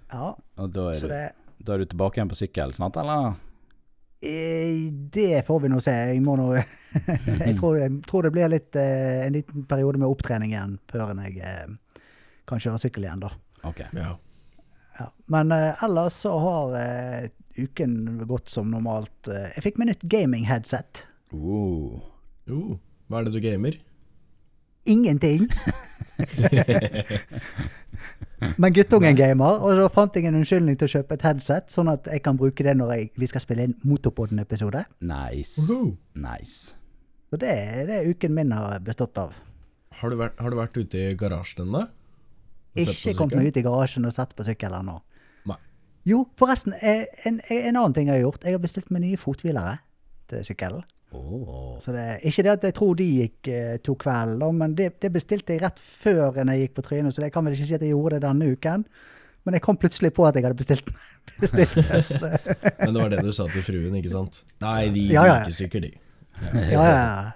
Ja, Og da er, så du, det, da er du tilbake igjen på sykkel snart, eller? Eh, det får vi nå se. Jeg må nå jeg, tror, jeg tror det blir litt, eh, en liten periode med opptrening igjen før jeg eh, kan kjøre sykkel igjen, da. Okay. Ja. Ja. Men ellers så har uken gått som normalt. Jeg fikk meg nytt gaming-headset. Uh. Uh, hva er det du gamer? Ingenting. Men guttungen gamer, og da fant jeg en unnskyldning til å kjøpe et headset, sånn at jeg kan bruke det når jeg, vi skal spille inn Motorpodden-episode. Nice. Woohoo. Nice. Så det er det uken min har bestått av. Har, du vært, har du vært ute i garasjen ennå? Og sett på Ikke kommet meg ut i garasjen og sett på sykkel ennå. Jo, forresten, eh, en, en annen ting jeg har gjort. Jeg har bestilt meg nye fothvilere til sykkelen. Åh. Så det er ikke det at jeg tror de gikk eh, to kvelder, men det, det bestilte jeg rett før jeg gikk på trynet, så jeg kan vel ikke si at jeg gjorde det denne uken. Men jeg kom plutselig på at jeg hadde bestilt, bestilt. Men det var det du sa til fruen, ikke sant? Nei, de gikk ja, ja. liker stykker, de. Ja, ja, ja.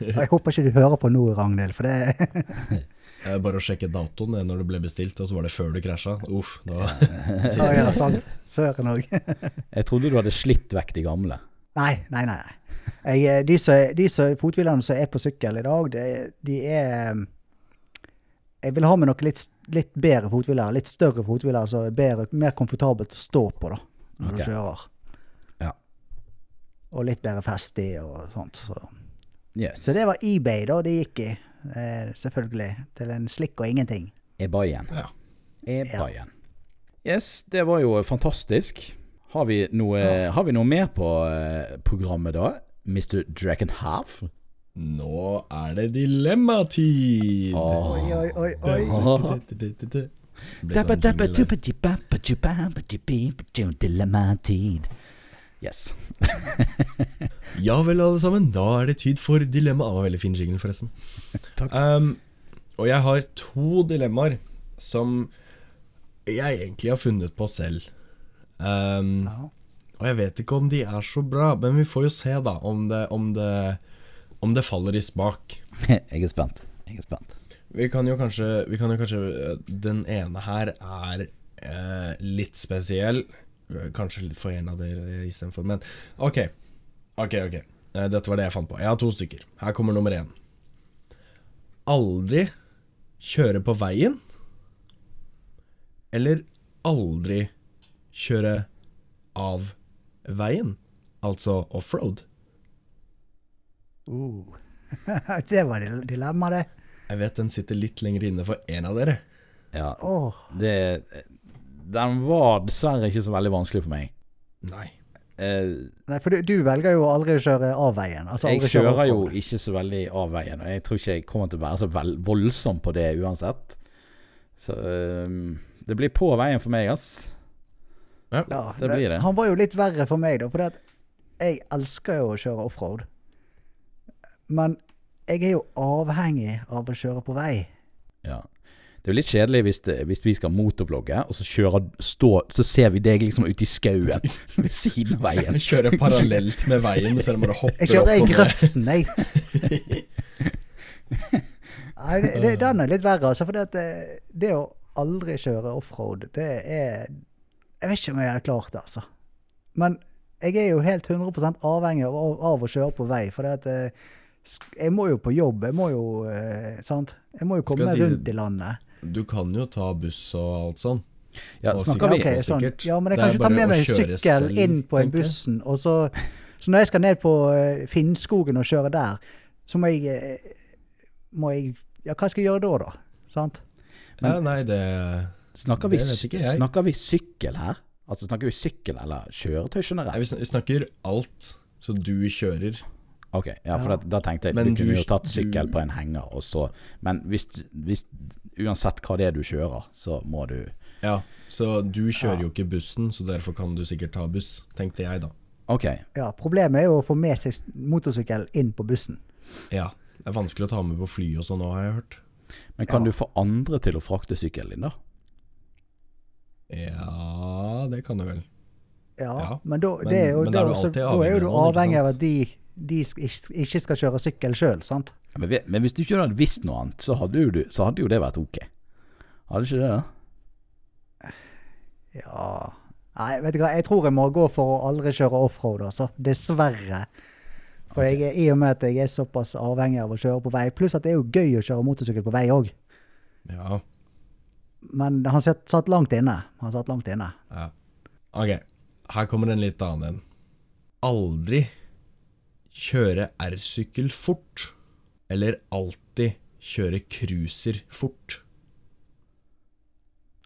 Jeg håper ikke du hører på nå, Ragnhild, for det Bare å sjekke datoen når det ble bestilt, og så var det før du krasja. Uff, da ja, ja, sant. Søren òg. Jeg trodde du hadde slitt vekk de gamle. Nei, nei, nei. Jeg, eh, de som, de som fothvilerne som er på sykkel i dag, de, de er eh, Jeg vil ha med noe litt, litt bedre fothvilere. Litt større fothvilere, så er bedre, mer komfortabelt å stå på da, når okay. du kjører. Ja. Og litt bedre feste i og sånt. Så. Yes. så det var eBay da det gikk i. Eh, selvfølgelig. Til en slikk og ingenting. Ebayen. Ja. Ebayen. Yes, det var jo fantastisk. Har vi noe, har vi noe mer på eh, programmet da? Mr. Drakenhalf? Nå er det dilemmatid! Oi, oi, oi. oi. Dilemmatid. Yes. Ja vel, alle sammen. Da er det tid for dilemma. Det var veldig fin jingle, forresten. Takk. Um, og jeg har to dilemmaer som jeg egentlig har funnet på selv. Um, Ja. Og jeg vet ikke om de er så bra, men vi får jo se, da, om det, om det, om det faller i smak. Jeg er spent. Jeg er spent. Vi kan jo kanskje, vi kan jo kanskje eh, Den ene her er eh, litt spesiell. Kanskje litt for en av dere istedenfor, men ok. Ok, ok. Eh, dette var det jeg fant på. Jeg har to stykker. Her kommer nummer én. Aldri kjøre på veien. Eller aldri kjøre av veien. Altså offroad. Uh. det var dil- dilemma, det. Jeg vet den sitter litt lenger inne for en av dere. Ja, oh. det Den var dessverre ikke så veldig vanskelig for meg. Nei. Uh, Nei, for du, du velger jo aldri å kjøre av veien. Altså jeg kjører, kjøre kjører jo ikke så veldig av veien, og jeg tror ikke jeg kommer til å være så vel, voldsom på det uansett. Så uh, det blir på veien for meg, ass. Ja. Ja, det blir det. Han var jo litt verre for meg, da. For jeg elsker jo å kjøre offroad. Men jeg er jo avhengig av å kjøre på vei. Ja. Det er jo litt kjedelig hvis, det, hvis vi skal motorvlogge, og så, kjører, stå, så ser vi deg liksom ute i skauen ved siden av veien. Kjører parallelt med veien, så jeg du hopper Jeg kjører i grøften, jeg. Nei, det, det, den er litt verre, altså. For det, at det, det å aldri kjøre offroad, det er Jeg vet ikke om jeg hadde klart det, altså. Men jeg er jo helt 100 avhengig av, av å kjøre på vei. For at eh, jeg må jo på jobb. Jeg må jo eh, Sant? Jeg må jo komme jeg si- rundt i landet. Du kan jo ta buss og alt sånn. Ja, snakker vi okay, sånn. sikkert. ja, men jeg kan ikke ta med meg sykkel selv, inn på en bussen. Og så, så når jeg skal ned på eh, Finnskogen og kjøre der, så må jeg, eh, må jeg Ja, hva skal jeg gjøre da, da? Sant? Ja, nei, det Snakker vi, snakker vi sykkel her? Altså Snakker vi sykkel eller kjøretøy Nei, generelt? vi sn- vi snakker alt. Så du kjører. Ok, ja, for Ja. Da, da tenkte jeg Men du kunne jo tatt du- sykkel på en henger, og så Men hvis, hvis Uansett hva det er du kjører, så må du Ja, så du kjører Ja. jo ikke bussen, så derfor kan du sikkert ta buss, tenkte jeg da. Ok. Ja, Problemet er jo å få med seg motorsykkel inn på bussen. Ja, det er vanskelig å ta med på fly og sånn òg, har jeg hørt. Men kan Ja. du få andre til å frakte sykkelen din, da? Ja, det kan du vel. Ja, Ja, men, da, men- det er jo, men da, da er du alltid da er jo du av avhengig av at de, de ikke skal kjøre sykkel sjøl, sant? Men, men hvis du ikke hadde visst noe annet, så hadde jo, du, så hadde jo det vært ok. Hadde ikke det? da? Ja Nei, vet du hva, jeg tror jeg må gå for å aldri kjøre offroad, altså. Dessverre. For jeg er, i og med at jeg er såpass avhengig av å kjøre på vei, pluss at det er jo gøy å kjøre motorsykkel på vei òg. Ja, Men han satt, satt langt inne. Han satt langt inne. ja. Ok, her kommer en litt annen en. Aldri kjøre R-sykkel fort, eller alltid kjøre cruiser fort.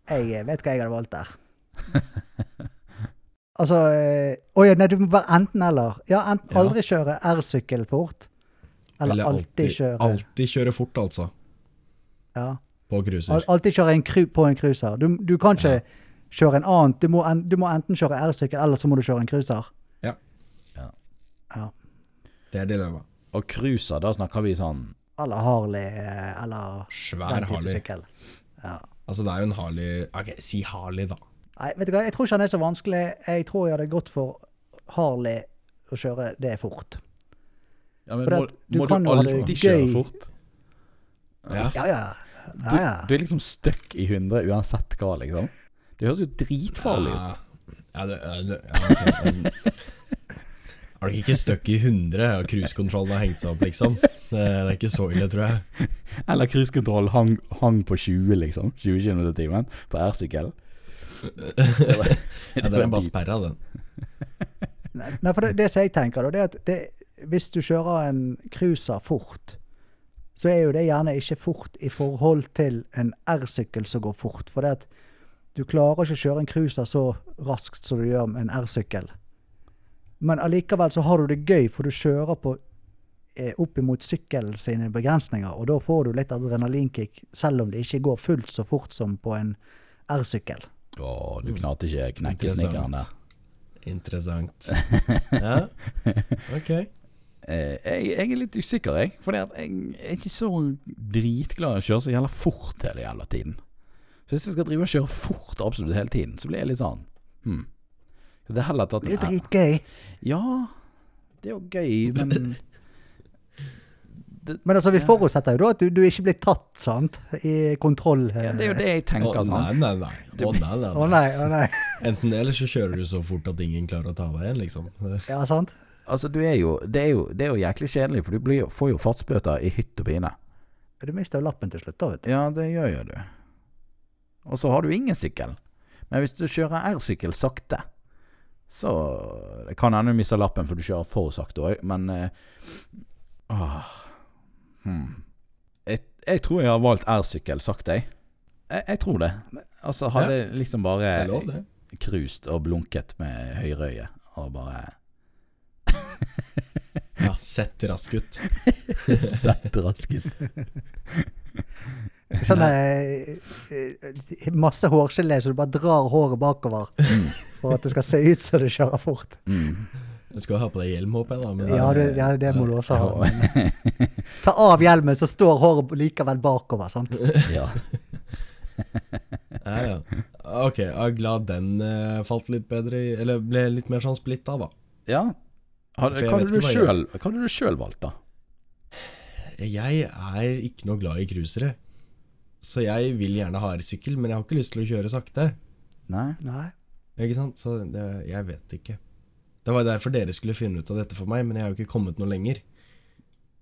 Jeg vet hva jeg hadde valgt der. altså eh, Å ja, nei, du må være enten-eller. Ja, enten Ja. aldri kjøre R-sykkel fort, eller, alltid, kjøre Alltid kjøre fort, altså. ja. På Al cruiser. Alltid kjøre en på en cruiser. Du, du kan ikke kjøre en annen. Du må, en, du må enten kjøre R-sykkel, eller så må du kjøre en cruiser. Ja. Ja. Ja. Det er dilemmaet. Og cruiser, da snakker vi sånn Eller Harley, eh, eller Svær den Harley. sykkel. Ja. Altså, det er jo en Harley Ok, si Harley, da. Nei, vet du hva, jeg tror ikke han er så vanskelig. Jeg tror jeg hadde gått for Harley å kjøre det fort. ja, men må, Må, du du alltid kjøre fort? Ja. Ja, ja. Du, ja, du er liksom stuck i 100 uansett hva, liksom. Det høres jo dritfarlig ut. Ja, det, ja, det, ja, ok. Er du ikke stuck i 100, og cruisekontrollen har hengt seg opp, liksom? Det, det er ikke så ille, tror jeg. Eller cruisekontroll hang, hang på 20, liksom. 20 km i timen på R-sykkel. Ja, den er bare sperra, den. Nei, for det, det som jeg tenker, da, det er at det, hvis du kjører en cruiser fort, så er jo det gjerne ikke fort i forhold til en R-sykkel som går fort. For det at du klarer ikke å kjøre en cruiser så raskt som du gjør med en R-sykkel. Men allikevel så har du det gøy, for du kjører på eh, opp imot sykkelen sine begrensninger, og da får du litt adrenalinkick, selv om det ikke går fullt så fort som på en R-sykkel. Å, du knarte ikke knekkesnikkeren der. Interessant. Ja, ok. Eh, jeg, jeg er litt usikker, jeg. For jeg er ikke så dritglad i å kjøre så jævla fort hele jævla tiden. Så hvis jeg skal drive og kjøre fort absolutt hele tiden, så blir jeg litt sånn hm. Det er heller tatt Det er dritgøy. Ja, det er jo gøy, men Men altså, vi forutsetter jo da at du, du ikke blir tatt, sant? I kontroll. ja, Det er jo det jeg tenker. Å, nei, sant? nei, nei. Å, nei, nei, Å nei. nei, nei. Enten det, eller så kjører du så fort at ingen klarer å ta deg igjen, liksom. Ja, sant? Altså, du er jo, det, er jo, det er jo jæklig kjedelig, for du blir, får jo fartsbøter i hytt og pine. Du mister jo lappen til slutt, da, vet du. Ja, det gjør jo du. Og så har du ingen sykkel. Men hvis du kjører R-sykkel sakte, så Det kan hende du mister lappen for du kjører for sakte òg, men åh, hmm. jeg, jeg tror jeg har valgt R-sykkel sakte, jeg. jeg. Jeg tror det. Altså, hadde ja. liksom bare det. cruised og blunket med høyreøye og bare Ja, sett rask ut. sett raskt Sånn eh, eh, masse hårgelé, så du bare drar håret bakover for at det skal se ut som du kjører fort. mm. Du skal ha på deg hjelm, håper jeg, da. Men Ja, det, ja, det må du også ha. Ta av hjelmen, så står håret likevel bakover, sant? Ja. ja, ja. Ok, jeg er glad den eh, falt litt bedre i Eller ble litt mer sånn splitta, da. ja. Hadde, hva hadde du selv, hva sjøl- hadde du sjøl valgt, da? Jeg er ikke noe glad i cruisere. Så jeg vil gjerne ha R-sykkel, men jeg har ikke lyst til å kjøre sakte. Nei? Nei. Ikke sant? Så det, jeg vet ikke. Det var derfor dere skulle finne ut av dette for meg, men jeg har jo ikke kommet noe lenger.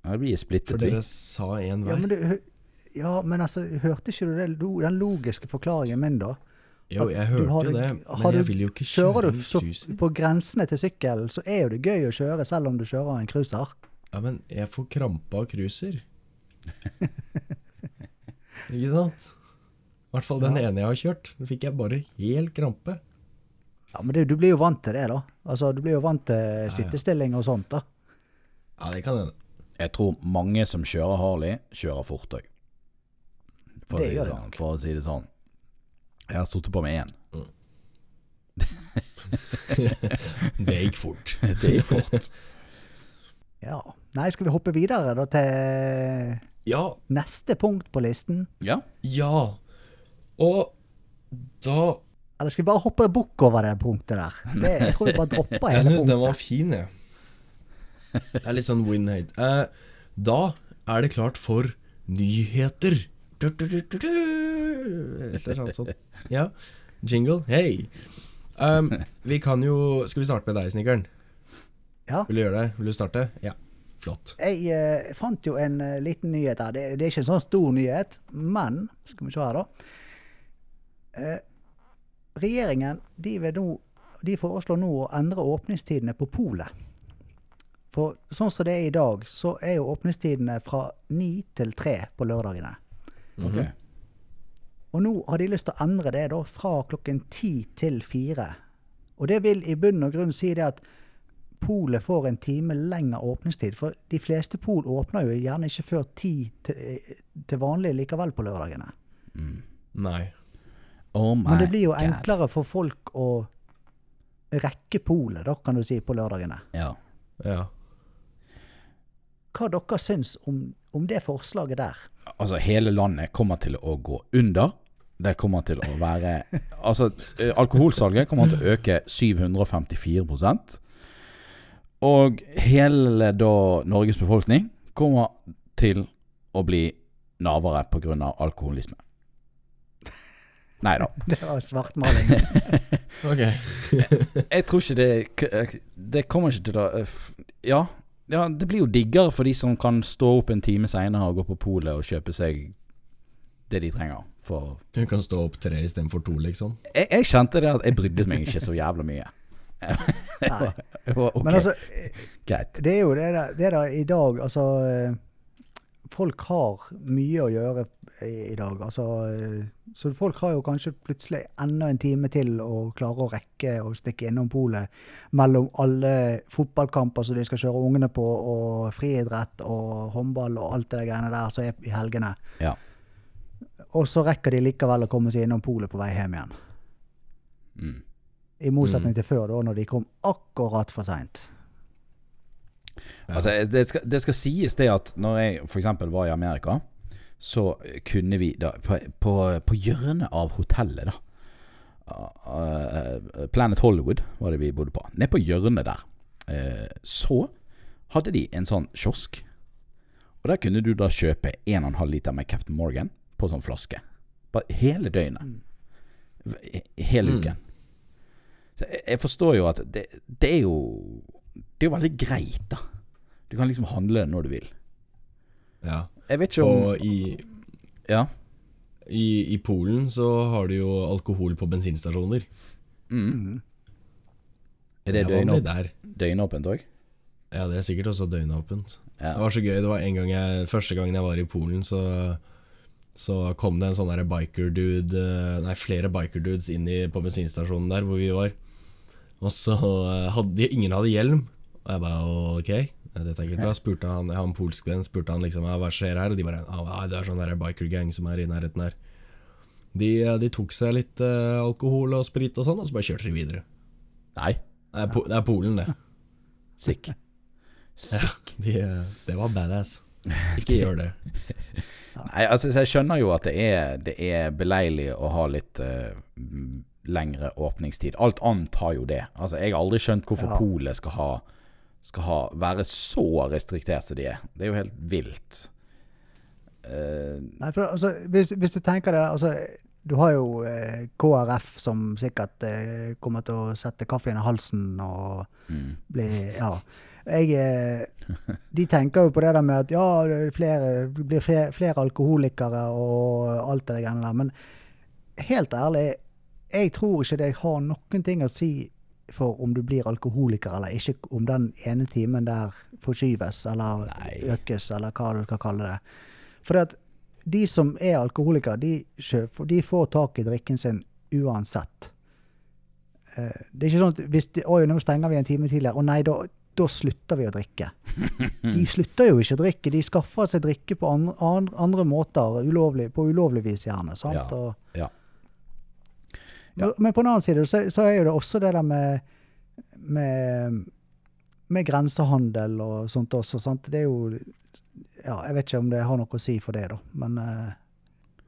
Ja, vi er splittet, For vi. dere sa en Ja, men, det, ja, men altså, hørte ikke du det, den logiske forklaringen min, da? Jo, jeg hørte har jo det- men du- jeg vil jo ikke kjøre du en cruiser. på grensene til sykkel så er jo det gøy å kjøre selv om du kjører en cruiser. Ja, men jeg får krampe av cruiser. Ikke sant? I hvert fall den ene jeg har kjørt. Da fikk jeg bare helt krampe. Ja, Men det, du blir jo vant til det, da. Altså, Du blir jo vant til sittestilling og sånt. da. Ja, det kan hende. Jeg tror mange som kjører Harley, kjører fort òg. For, si sånn, for å si det sånn. Jeg har sittet på med én. Det gikk fort. Det gikk fort. Ja. Nei, skal vi hoppe videre da til Ja, neste punkt på listen? ja. ja. Og da Eller skal vi bare hoppe bukk over det punktet der? Det, jeg tror vi bare dropper Jeg hele syns den var fin, jeg. Det er litt sånn win-hate. Eh, da er det klart for nyheter. Du, du, du, du, du. Eller noe sånt. Ja. Jingle. Hei. Um, vi kan jo Skal vi starte med deg, snekkeren? Ja. Vil du gjøre det? Vil du starte? Ja. Flott. Jeg eh, fant jo en uh, liten nyhet her. Det, det er ikke en sånn stor nyhet, men Skal vi se her, da. Eh, regjeringen de, vil nå, de foreslår nå å endre åpningstidene på polet. For sånn som det er i dag, så er jo åpningstidene fra ni til tre på lørdagene. Ok. Og nå har de lyst til å endre det da fra klokken ti til fire. Og det vil i bunn og grunn si det at polet får en time lengre åpningstid. For de fleste pol åpner jo gjerne ikke før ti til, til vanlig likevel på lørdagene. Nei. Oh my Men det blir jo God. enklere for folk å rekke polet, da, kan du si, på lørdagene. Ja. Ja. Hva dere syns om, om det forslaget der? Altså, hele landet kommer til å gå under. Det kommer til å være Altså, eh, alkoholsalget kommer til å øke 754% Og hele da Norges befolkning kommer til å bli navere pga. alkoholisme. Nei da. Det var svartmaling. Ok. Jeg tror ikke det Det kommer ikke til å eh, Ja, ja det blir jo diggere for de som kan stå opp en time seinere og gå på polet og kjøpe seg det de trenger. For Du kan stå opp tre istedenfor to, liksom. jeg, jeg kjente det at jeg brydde meg ikke så jævla mye. Nei. Jeg Men altså, greit. Det er jo det der, det der i dag Altså eh, Folk har mye å gjøre i, i dag. Altså, eh, så folk har jo kanskje plutselig enda en time til å klare å rekke å stikke innom polet mellom alle fotballkamper som de skal kjøre ungene på, og friidrett og håndball og alt det der greiene der som er i helgene. Ja. Og så rekker de likevel å komme seg innom polet på vei hjem igjen. Mm. I motsetning til før, da, når de kom akkurat for seint. Altså, det skal, det skal sies det at når jeg f.eks. var i Amerika, så kunne vi da På, på, på hjørnet av hotellet, da Planet Hollywood var det vi bodde på. Nede på hjørnet der, eh, så hadde de en sånn kiosk. Og der kunne du da kjøpe 1,5 liter med Captain Morgan på sånn flaske. Bare hele døgnet. He- Hele Mm. uken. Så jeg, jeg forstår jo at det, det er jo Det er jo veldig greit, da. Du kan liksom handle når du vil. Ja. Jeg vet ikke om Og i, Ja. i, i Polen så har de jo alkohol på bensinstasjoner. Mm. Er det er døgnåpent der. døgnåpent òg? Ja, det er sikkert også døgnåpent. Ja. Det var så gøy. Det var en gang jeg, Første gangen jeg var i Polen, så, så kom det en sånn biker-dude eh, Nei, flere biker-dudes inn i, på bensinstasjonen der hvor vi var. Og så eh, hadde de, ingen hadde hjelm. Og jeg bare ok, dette er ikke bra. Spurte han, jeg har en polsk venn, spurte han liksom hva skjer her? Og de bare ah, det er sånn biker-gang som er i nærheten her. De, eh, de tok seg litt uh, alkohol og sprit og sånn, og så bare kjørte de videre. Nei. Det er, po det er Polen, det. Sick. Ja, de, eh, det var badass. Ikke gjør det. Nei, altså Jeg skjønner jo at det er, det er beleilig å ha litt uh, lengre åpningstid. Alt annet har jo det. Altså Jeg har aldri skjønt hvorfor Ja. polet skal ha Skal ha, være så restriktert som de er. Det er jo helt vilt. Uh, Nei, for altså, hvis, hvis du tenker det altså, Du har jo eh, KrF som sikkert eh, kommer til å sette kaffen i halsen og mm. bli Ja. Jeg, eh, de tenker jo på det der med at ja, det flere, blir flere, flere alkoholikere og alt det greiene der. Men helt ærlig, jeg tror ikke det har noen ting å si for om du blir alkoholiker eller ikke, om den ene timen der forskyves eller Nei. økes, eller hva du skal kalle det. For de som er alkoholikere, de, de får tak i drikken sin uansett. Eh, det er ikke sånn at hvis de, Oi, nå stenger vi en time tidligere. Å nei, da, da slutter vi å drikke. De slutter jo ikke å drikke. De skaffer seg drikke på andre, andre måter, ulovlig, på ulovlig vis gjerne. sant? Ja. Og, Ja. Ja. Men- på den annen side så, så er jo det også det der med, med, med grensehandel og sånt også. sant? Det er jo Ja, jeg vet ikke om det har noe å si for det, da. Men eh,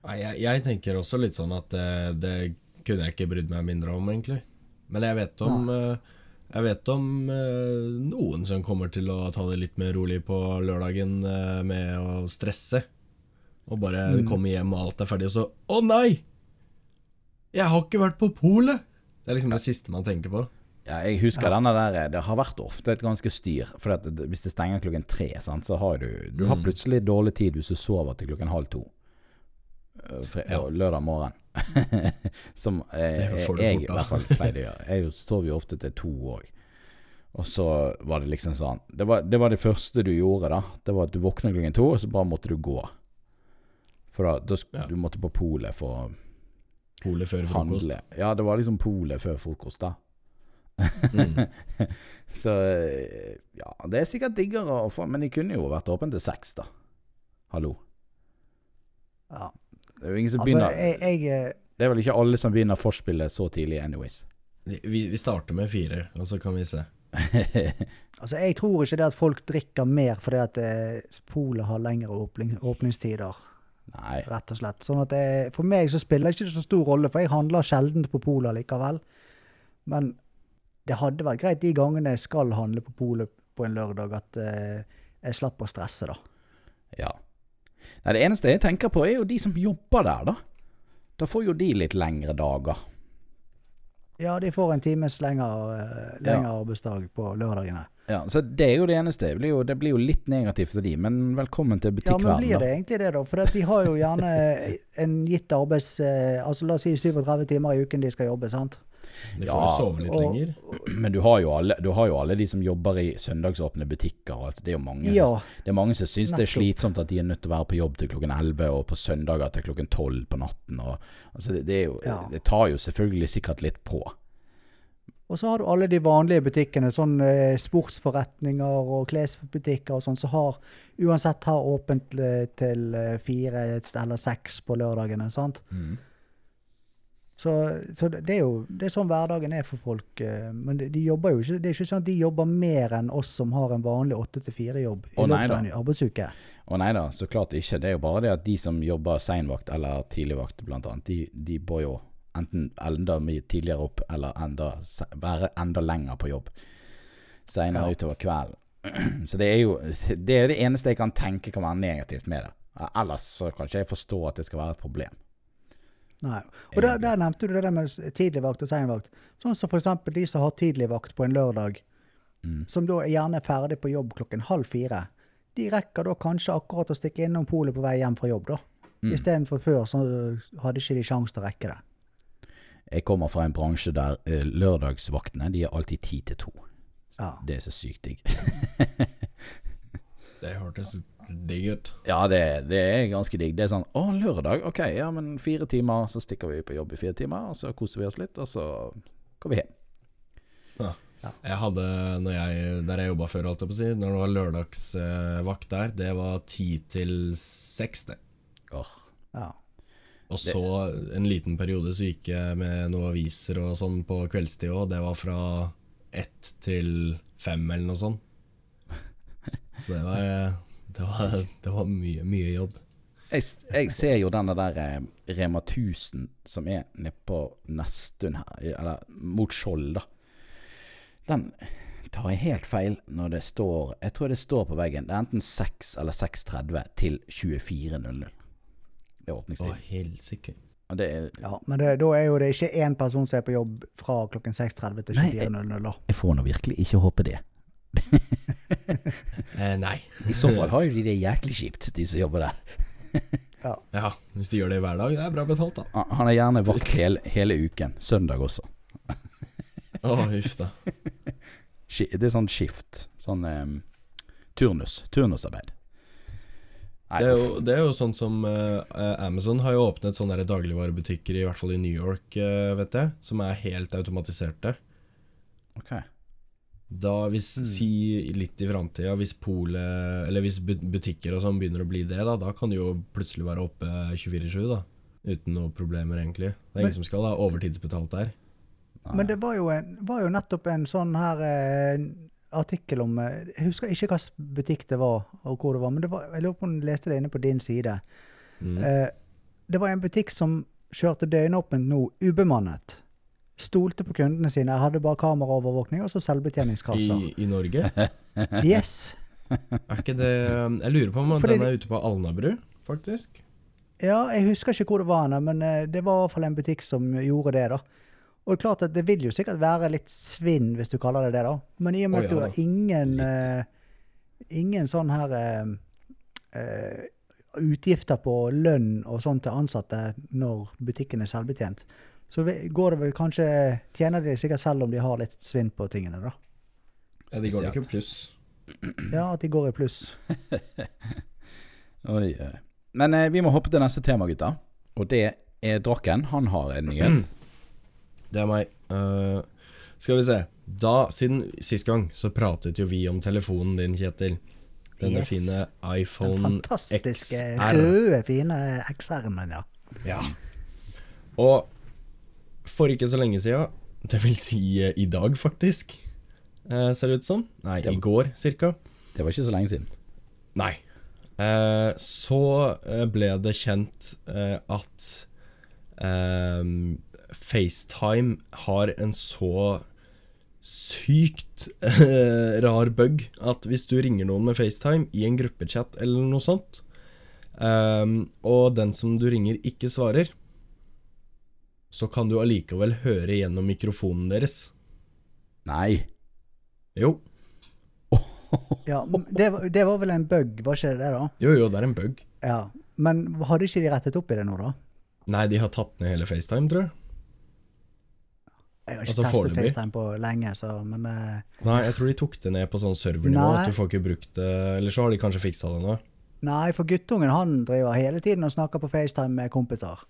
Nei, jeg, jeg tenker også litt sånn at det, det kunne jeg ikke brydd meg mindre om, egentlig. Men jeg vet om eh, Jeg vet om eh, noen som kommer til å ta det litt mer rolig på lørdagen eh, med å stresse. Og bare Mm. komme hjem og alt er ferdig, og så Å nei! Jeg har ikke vært på polet! Det er liksom det siste man tenker på. Ja, jeg husker denne der Det har vært ofte et ganske styr. For at hvis det stenger klokken tre, sant, så har du Du har Mm. plutselig dårlig tid hvis du sover til klokken halv to. øh, Fre Ja. Lørdag morgen. Som eh, du jeg fort, i hvert fall pleide å gjøre. Jeg sov jo ofte til to òg. Og så var det liksom sånn det var, det var det første du gjorde, da. Det var at du våkna klokken to, og så bare måtte du gå. For da, da sk- Ja. du måtte på polet for å Polet før frokost. Ja, det var liksom polet før frokost, da. Mm. Så eh, ja, det er sikkert diggere å få Men de kunne jo vært åpne til seks, da. Hallo. ja. Det er jo ingen som Altså, begynner jeg, jeg eh, Det er vel ikke alle som begynner forspillet så tidlig, anyways. Vi, vi starter med fire, og så kan vi se. Altså, jeg tror ikke det at folk drikker mer fordi at eh, polet har lengre åpning, åpningstider, Nei. rett og slett. Sånn at det, For meg så spiller det ikke så stor rolle, for jeg handler sjelden på polet likevel. Men det hadde vært greit de gangene jeg skal handle på polet på en lørdag, at eh, jeg slapp å stresse, da. Ja. Nei, det eneste jeg tenker på, er jo de som jobber der, da. Da får jo de litt lengre dager. Ja, de får en times lengre, lengre ja. arbeidsdag på lørdagene. Ja, Så det er jo det eneste. Det blir jo, det blir jo litt negativt for de, men velkommen til Ja, men blir det da. egentlig det, da? For de har jo gjerne en gitt arbeids... eh, Altså la oss si 37 timer i uken de skal jobbe, sant? De får Ja, jo sove litt og- lenger. Men du har, jo alle, du har jo alle de som jobber i søndagsåpne butikker. og Altså, det er jo mange Ja. som, det er mange som syns det er slitsomt at de er nødt til å være på jobb til klokken 11, og på søndager til klokken 12 på natten. Og, altså, det, det, er jo, Ja. det tar jo selvfølgelig sikkert litt på. Og så har du alle de vanlige butikkene, sånn eh, sportsforretninger og klesbutikker og sånn, som har uansett har åpent eh, til eh, fire eller seks på lørdagene. sant? Så, så det er jo det er sånn hverdagen er for folk. eh, Men de, de jobber jo ikke Det er ikke sånn at de jobber mer enn oss som har en vanlig åtte til fire-jobb i Å, løpet av en arbeidsuke. Og nei da, så klart ikke. Det er jo bare det at de som jobber seinvakt eller tidligvakt, blant annet, de, de bør jo enten enda mye tidligere opp, eller enda, være enda lenger på jobb seinere Ja. utover kvelden. Så det er jo Det er det eneste jeg kan tenke kan være negativt med det. Ellers så kan ikke jeg forstå at det skal være et problem. Nei. Og der, der nevnte du det der med tidlig tidligvakt og seinvakt. Sånn som f.eks. de som har tidligvakt på en lørdag, Mm. som da er gjerne er ferdig på jobb klokken halv fire. De rekker da kanskje akkurat å stikke innom polet på vei hjem fra jobb, da. Mm. Istedenfor før så hadde ikke de sjanse til å rekke det. Jeg kommer fra en bransje der eh, lørdagsvaktene de er alltid ti til to. Ja. Det er så sykt digg. Det hørtes digg ut. Ja, det, det er ganske digg. Det er sånn Å, lørdag? Ok, ja, men fire timer, så stikker vi på jobb i fire timer, og så koser vi oss litt, og så går vi hjem. Ja, Jeg hadde, når jeg, der jeg jobba før, holdt jeg på å si, når det var lørdagsvakt der, det var ti til seks, det. Åh, ja. Og så en liten periode så gikk jeg med noen aviser og sånn på kveldstid òg. Det var fra ett til fem eller noe sånt. Så det var, det var, det var mye, mye jobb. jeg, jeg ser jo denne der eh, Rema 1000 som er nede på Nesttun her, eller mot Skjold, da. Den tar jeg helt feil når det står Jeg tror det står på veggen. Det er enten 6 eller 6.30 til 24.00. Det er Å, helsike. Det er ja. Men det, da er jo det ikke én person som er på jobb fra klokken 6.30 til 24.00, da. Jeg får nå virkelig ikke håpe det. Eh, nei. I så fall har jo de det jæklig kjipt, de som jobber der. Ja. Ja, hvis de gjør det hver dag, det er bra betalt, da. Han han er gjerne vakt hele, hele uken. Søndag også. Å, huff da. Det er sånn skift. Sånn um, turnus. Turnusarbeid. Nei, Det er, jo, det er jo sånn som uh, Amazon har jo åpnet sånne der dagligvarebutikker, i hvert fall i New York, uh, vet jeg, som er helt automatiserte. ok. Da hvis, si litt i framtida, hvis polet Eller hvis butikker og sånn begynner å bli det, da, da kan det jo plutselig være oppe 24-7, da. Uten noen problemer, egentlig. Det er ingen som skal ha overtidsbetalt der. Men det var jo, en, var jo nettopp en sånn her eh, artikkel om eh, Jeg husker ikke hvilken butikk det var, og hvor det var, men det var, jeg lurer på om du leste det inne på din side. Mm. Eh, det var en butikk som kjørte døgnåpent nå, ubemannet. Stolte på kundene sine, Jeg hadde bare kameraovervåkning og så selvbetjeningskasser. I, I Norge? Yes. Er ikke det Jeg lurer på om Fordi den er ute på Alnabru, faktisk. Ja, jeg husker ikke hvor det var, men eh, det var i hvert fall en butikk som gjorde det, da. Og det er klart at det vil jo sikkert være litt svinn, hvis du kaller det det, da. Men i og med at du har ingen, Litt. eh, ingen sånn her uh, eh, utgifter på lønn og sånn til ansatte når butikken er selvbetjent, så går det vel kanskje Tjener de sikkert selv om de har litt svinn på tingene, da. Ja, de går ikke i pluss. Ja, at de går i pluss. Oi, oi. Men eh, vi må hoppe til neste tema, gutta. Og det er Drakken. Han har en nyhet. Det er meg. Uh, skal vi se. Da, siden sist gang, så pratet jo vi om telefonen din, Kjetil. Denne Yes. fine Den fantastiske XR. røde, fine XR-en ja. Ja. Og for ikke så lenge siden, det vil si eh, i dag faktisk, eh, ser det ut som. Nei, Det- i går cirka. Det var ikke så lenge siden. Nei. Eh, så eh, ble det kjent eh, at eh, FaceTime har en så sykt eh, rar bug at hvis du ringer noen med FaceTime i en gruppechat eller noe sånt, eh, og den som du ringer ikke svarer, så kan du allikevel høre gjennom mikrofonen deres. Nei. Jo, Ja, det, var- det var vel en bug, var ikke det det, da? jo, jo, det er en bug. Ja. Men hadde ikke de rettet opp i det nå, da? Nei, de har tatt ned hele FaceTime, tror jeg. Jeg har ikke Altså, testet. FaceTime på lenge, så men uh, Nei, jeg tror de tok det ned på sånn servernivå. Nei. At du får ikke brukt det Eller så har de kanskje fiksa det nå. Nei, for guttungen han driver hele tiden og snakker på FaceTime med kompiser.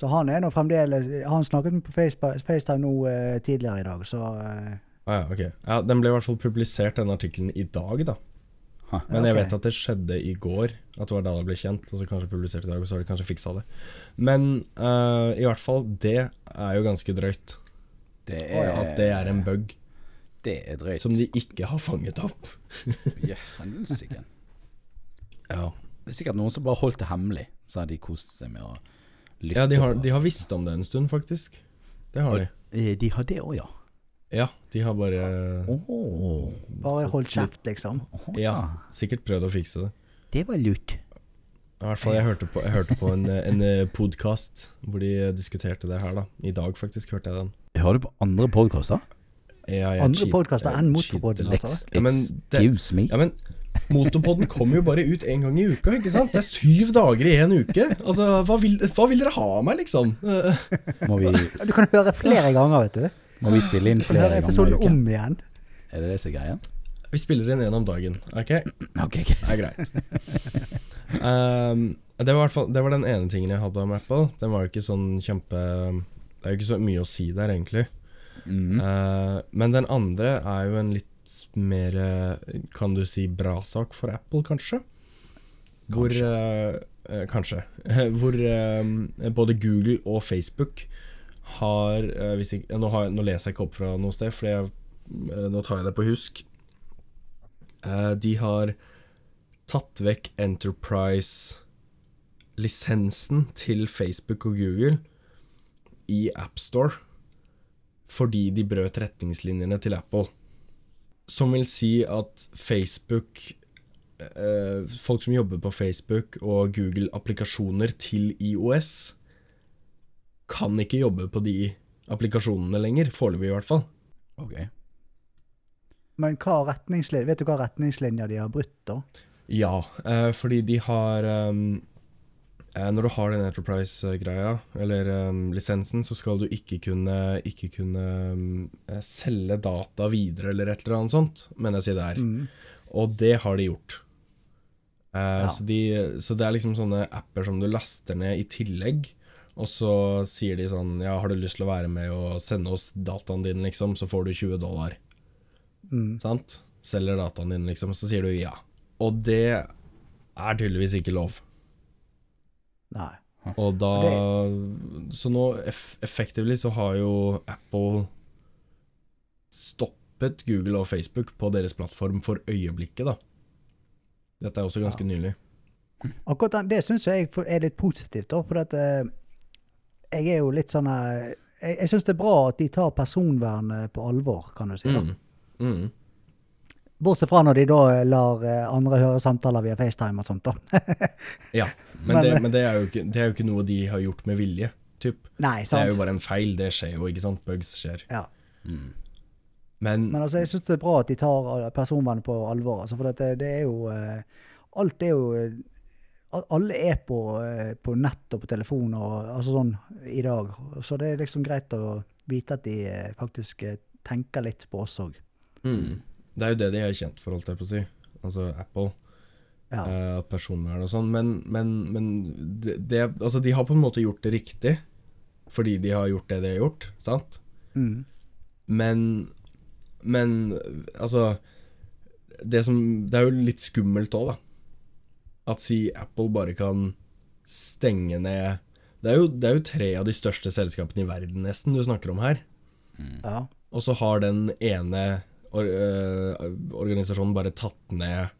Så han er nå fremdeles Han snakket på Face, FaceTime nå eh, tidligere i dag, så eh, Ah, ja, ok. Ja, Den ble i hvert fall publisert, den artikkelen, i dag, da. Ha. Men jeg ok. vet at det skjedde i går. At det var da det ble kjent. Og så kanskje publisert i dag, og så har de kanskje fiksa det. Men uh, i hvert fall, det er jo ganske drøyt. Det er, At det er en bug Det er drøyt. som de ikke har fanget opp. Ja. Ja, Det er sikkert noen som bare holdt det hemmelig. Så har de kost seg med å lytte. ja de, har, de har visst om det en stund, faktisk. Det har de. Eh, De har det òg, ja. Ja, de har bare Åh, bare holdt kjeft, liksom. Ja, sikkert prøvd å fikse det. Det var lurt. I hvert fall, jeg hørte på, jeg hørte på en, en podkast hvor de diskuterte det her, da. I dag faktisk hørte jeg den. Hører du på andre podkaster? Ja, Andre podkaster podcaster enn altså? Ja, det, Excuse me. ja, men Motorpodden kommer jo bare ut én gang i uka, ikke sant? Det er syv dager i én uke. Altså, hva vil, hva vil dere ha av meg, liksom? Må vi, Du kan høre flere ganger, vet du. må vi spille inn flere ganger i episoden uken? om igjen. Er det det som er greia? Vi spiller inn én om dagen, ok? Ok, ok. Det er greit. Um, det, var i hvert fall, det var den ene tingen jeg hadde om Apple. Den var jo ikke sånn kjempe Det er jo ikke så mye å si der, egentlig. Mm. Uh, men den andre er jo en litt mer eh, Kan du si bra sak for Apple, kanskje? Hvor eh, eh, Kanskje. Hvor eh, både Google og Facebook har, eh, ikke, nå, har nå leser jeg ikke opp fra noe sted, for jeg, eh, nå tar jeg det på husk. Eh, de har tatt vekk Enterprise-lisensen til Facebook og Google i AppStore fordi de brøt retningslinjene til Apple. Som vil si at Facebook eh, Folk som jobber på Facebook og Google-applikasjoner til IOS, kan ikke jobbe på de applikasjonene lenger. Foreløpig, i hvert fall. Ok. Men hva retningslinjer, vet du hva retningslinjer de har brutt, da? Ja, eh, fordi de har ehm, eh, Når du har den Enterprise-greia, eller um, lisensen, så skal du ikke kunne, ikke kunne eh, selge data videre, eller et eller annet sånt, mener jeg si det er. Mm. Og det har de gjort. Uh, Ja. så, de, så det er liksom sånne apper som du laster ned i tillegg. Og så sier de sånn Ja, har du lyst til å være med og sende oss dataen din, liksom, så får du 20 dollar. Mm. Sant? Selger dataen din, liksom. Så sier du ja. Og det er tydeligvis ikke lov. Nei. Og da Så nå eff effektivt så har jo Apple stoppet Google og Facebook på deres plattform for øyeblikket, da. Dette er også ganske nylig. Akkurat det syns jeg er litt positivt, da. For at eh, jeg er jo litt sånn Jeg, jeg syns det er bra at de tar personvernet på alvor, kan du si. da. Mm. Mm. Bortsett fra når de da lar eh, andre høre samtaler via FaceTime og sånt, da. Ja, men, Men- det, men det, er jo ikke, det er jo ikke noe de har gjort med vilje. Typ. Nei, sant. Det er jo bare en feil, det skjer jo, ikke sant? Bugs skjer. Ja. Men, Men altså, jeg syns det er bra at de tar eh, personvernet på alvor. Altså, for det, det er jo eh, Alt er jo eh, Alle er på, eh, på nett og på telefon og altså sånn i dag. Så det er liksom greit å vite at de eh, faktisk eh, tenker litt på oss òg. mm, det er jo det de er kjent for, holdt jeg på å si. Altså Apple. Ja. Uh, personvern og sånn. Men, men, men det, det, altså, de har på en måte gjort det riktig, fordi de har gjort det de har gjort, sant? Mm. Men, men altså det, som, det er jo litt skummelt òg, da. At si Apple bare kan stenge ned det er, jo, det er jo tre av de største selskapene i verden nesten du snakker om her. ja. Og så har den ene or, uh, organisasjonen bare tatt ned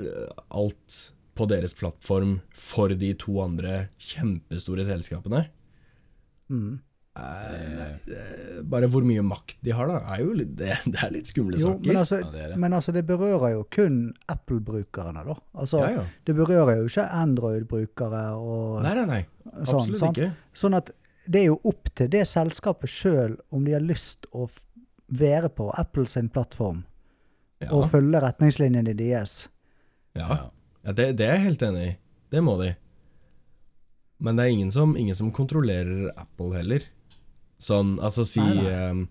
øh, alt på deres plattform for de to andre kjempestore selskapene. Mm. Eh, eh, bare hvor mye makt de har, da, er jo litt, det, det er litt skumle Jo, saker. men altså, Ja, det det. men altså, det berører jo kun Apple-brukerne, da. Altså, ja, ja. det berører jo ikke Android-brukere og Nei, nei, nei. sånn. Absolutt sant? ikke. Sånn at det er jo opp til det selskapet sjøl om de har lyst å være på Apple sin plattform Ja, og følge retningslinjene deres. ja. ja det, det er jeg helt enig i. Det må de. Men det er ingen som, ingen som kontrollerer Apple heller. Sånn, altså si Nei, nei. ehm,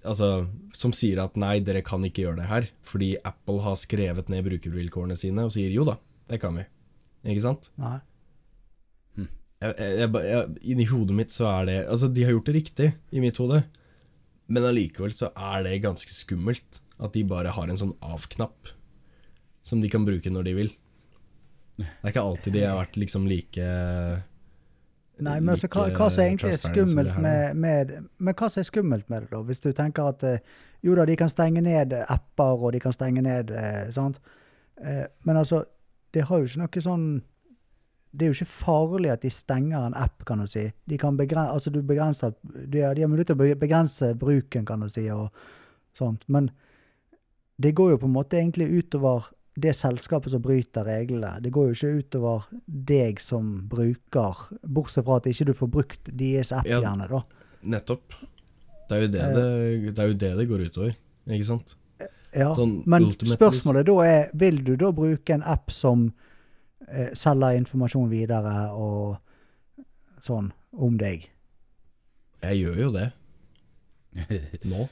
Altså, som sier at nei, dere kan ikke gjøre det her, fordi Apple har skrevet ned brukervilkårene sine og sier jo da, det kan vi. Ikke sant? Nei. Jeg, jeg, jeg, jeg, Inni hodet mitt så er det Altså, de har gjort det riktig, i mitt hode, men allikevel så er det ganske skummelt at de bare har en sånn av-knapp som de kan bruke når de vil. Det er ikke alltid de har vært liksom like Nei, men altså, hva, like hva som egentlig er skummelt her, med, med Men hva som er skummelt med det, da? Hvis du tenker at eh, jo da, de kan stenge ned apper, og de kan stenge ned eh, Sant? Eh, men altså, det har jo ikke noe sånn Det er jo ikke farlig at de stenger en app, kan du si. De kan begrense, altså du begrenser, de, har, de har mulighet til å begrense bruken, kan du si, og sånt. Men det går jo på en måte egentlig utover det selskapet som bryter reglene. Det går jo ikke utover deg som bruker, bortsett fra at ikke du får brukt deres app Ja. gjerne, da. Nettopp. Det er det Eh. det, det, er jo det, det går utover, ikke sant? Ja, Sånn men spørsmålet da er, vil du da bruke en app som selger informasjon videre og sånn om deg? Jeg gjør jo det nå.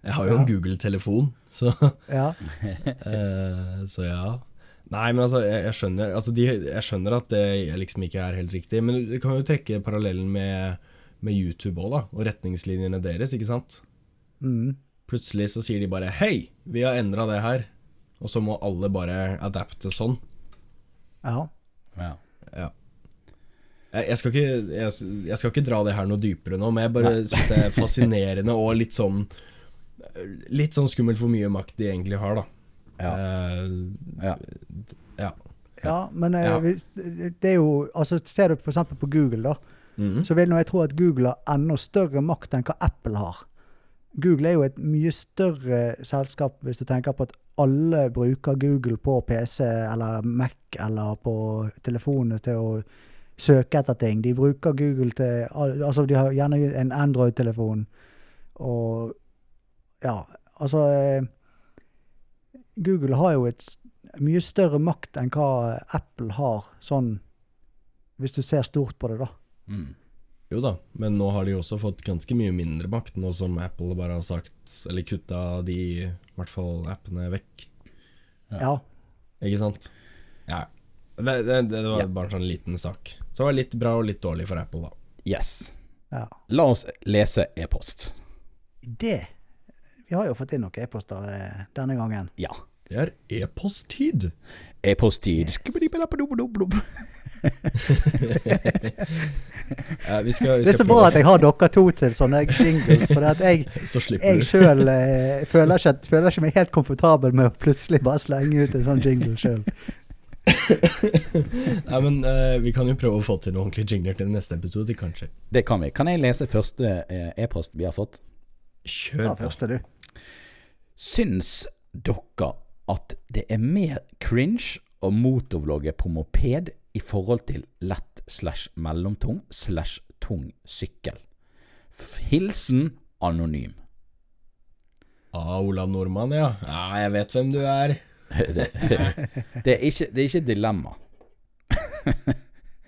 Jeg har jo Ja. en Google-telefon, så Ja, Eh, så ja. Nei, men altså, jeg, jeg, skjønner, altså de, jeg skjønner at det liksom ikke er helt riktig. Men du kan jo trekke parallellen med, med YouTube òg, da. Og retningslinjene deres, ikke sant. mm, Plutselig så sier de bare 'hei, vi har endra det her'. Og så må alle bare adapte sånn. Ja. Ja. Ja. Jeg, skal ikke, jeg, jeg skal ikke dra det her noe dypere nå, men jeg bare syns det er fascinerende og litt sånn Litt sånn skummelt hvor mye makt de egentlig har, da. Ja. Uh, Ja. ja. Ja, men eh, Ja. det er jo Altså, ser du f.eks. på Google, da, Mhm. så vil nå jeg tro at Google har enda større makt enn hva Apple har. Google er jo et mye større selskap hvis du tenker på at alle bruker Google på PC eller Mac eller på telefonene til å søke etter ting. De bruker Google til Altså, de har gjerne en Android-telefon og Ja, altså eh, Google har jo et mye større makt enn hva Apple har, sånn hvis du ser stort på det, da. Mm. Jo da, men nå har de også fått ganske mye mindre makt, nå som Apple bare har sagt Eller kutta de, i hvert fall appene, vekk. Ja. Ja. Ikke sant? Ja. Det, det, det var Ja. bare en sånn liten sak. Så det var litt bra og litt dårlig for Apple, da. Yes. Ja. La oss lese e-post. Det Vi har jo fått inn noen e-poster eh, denne gangen. Ja. Det er e-post-tid. E-posttid. Ja, vi skal, vi Det er så bra at jeg har dere to til sånne jingles. For at jeg, Så jeg sjøl eh, føler, ikke- føler ikke meg helt komfortabel med å plutselig bare slenge ut en sånn jingle sjøl. Nei, men uh, vi kan jo prøve å få til noen ordentlige jingler til neste episode, kanskje. Det kan vi. Kan jeg lese første eh, e-post vi har fått? Kjør på. Ja, første, du. Syns dere at det er mer cringe å motorvlogge på moped i forhold til lett slash mellomtung slash tung sykkel? Hilsen anonym. Ah, Olav Nordmann, ja. ja. Jeg vet hvem du er. Det, det, er, ikke, det er ikke et dilemma.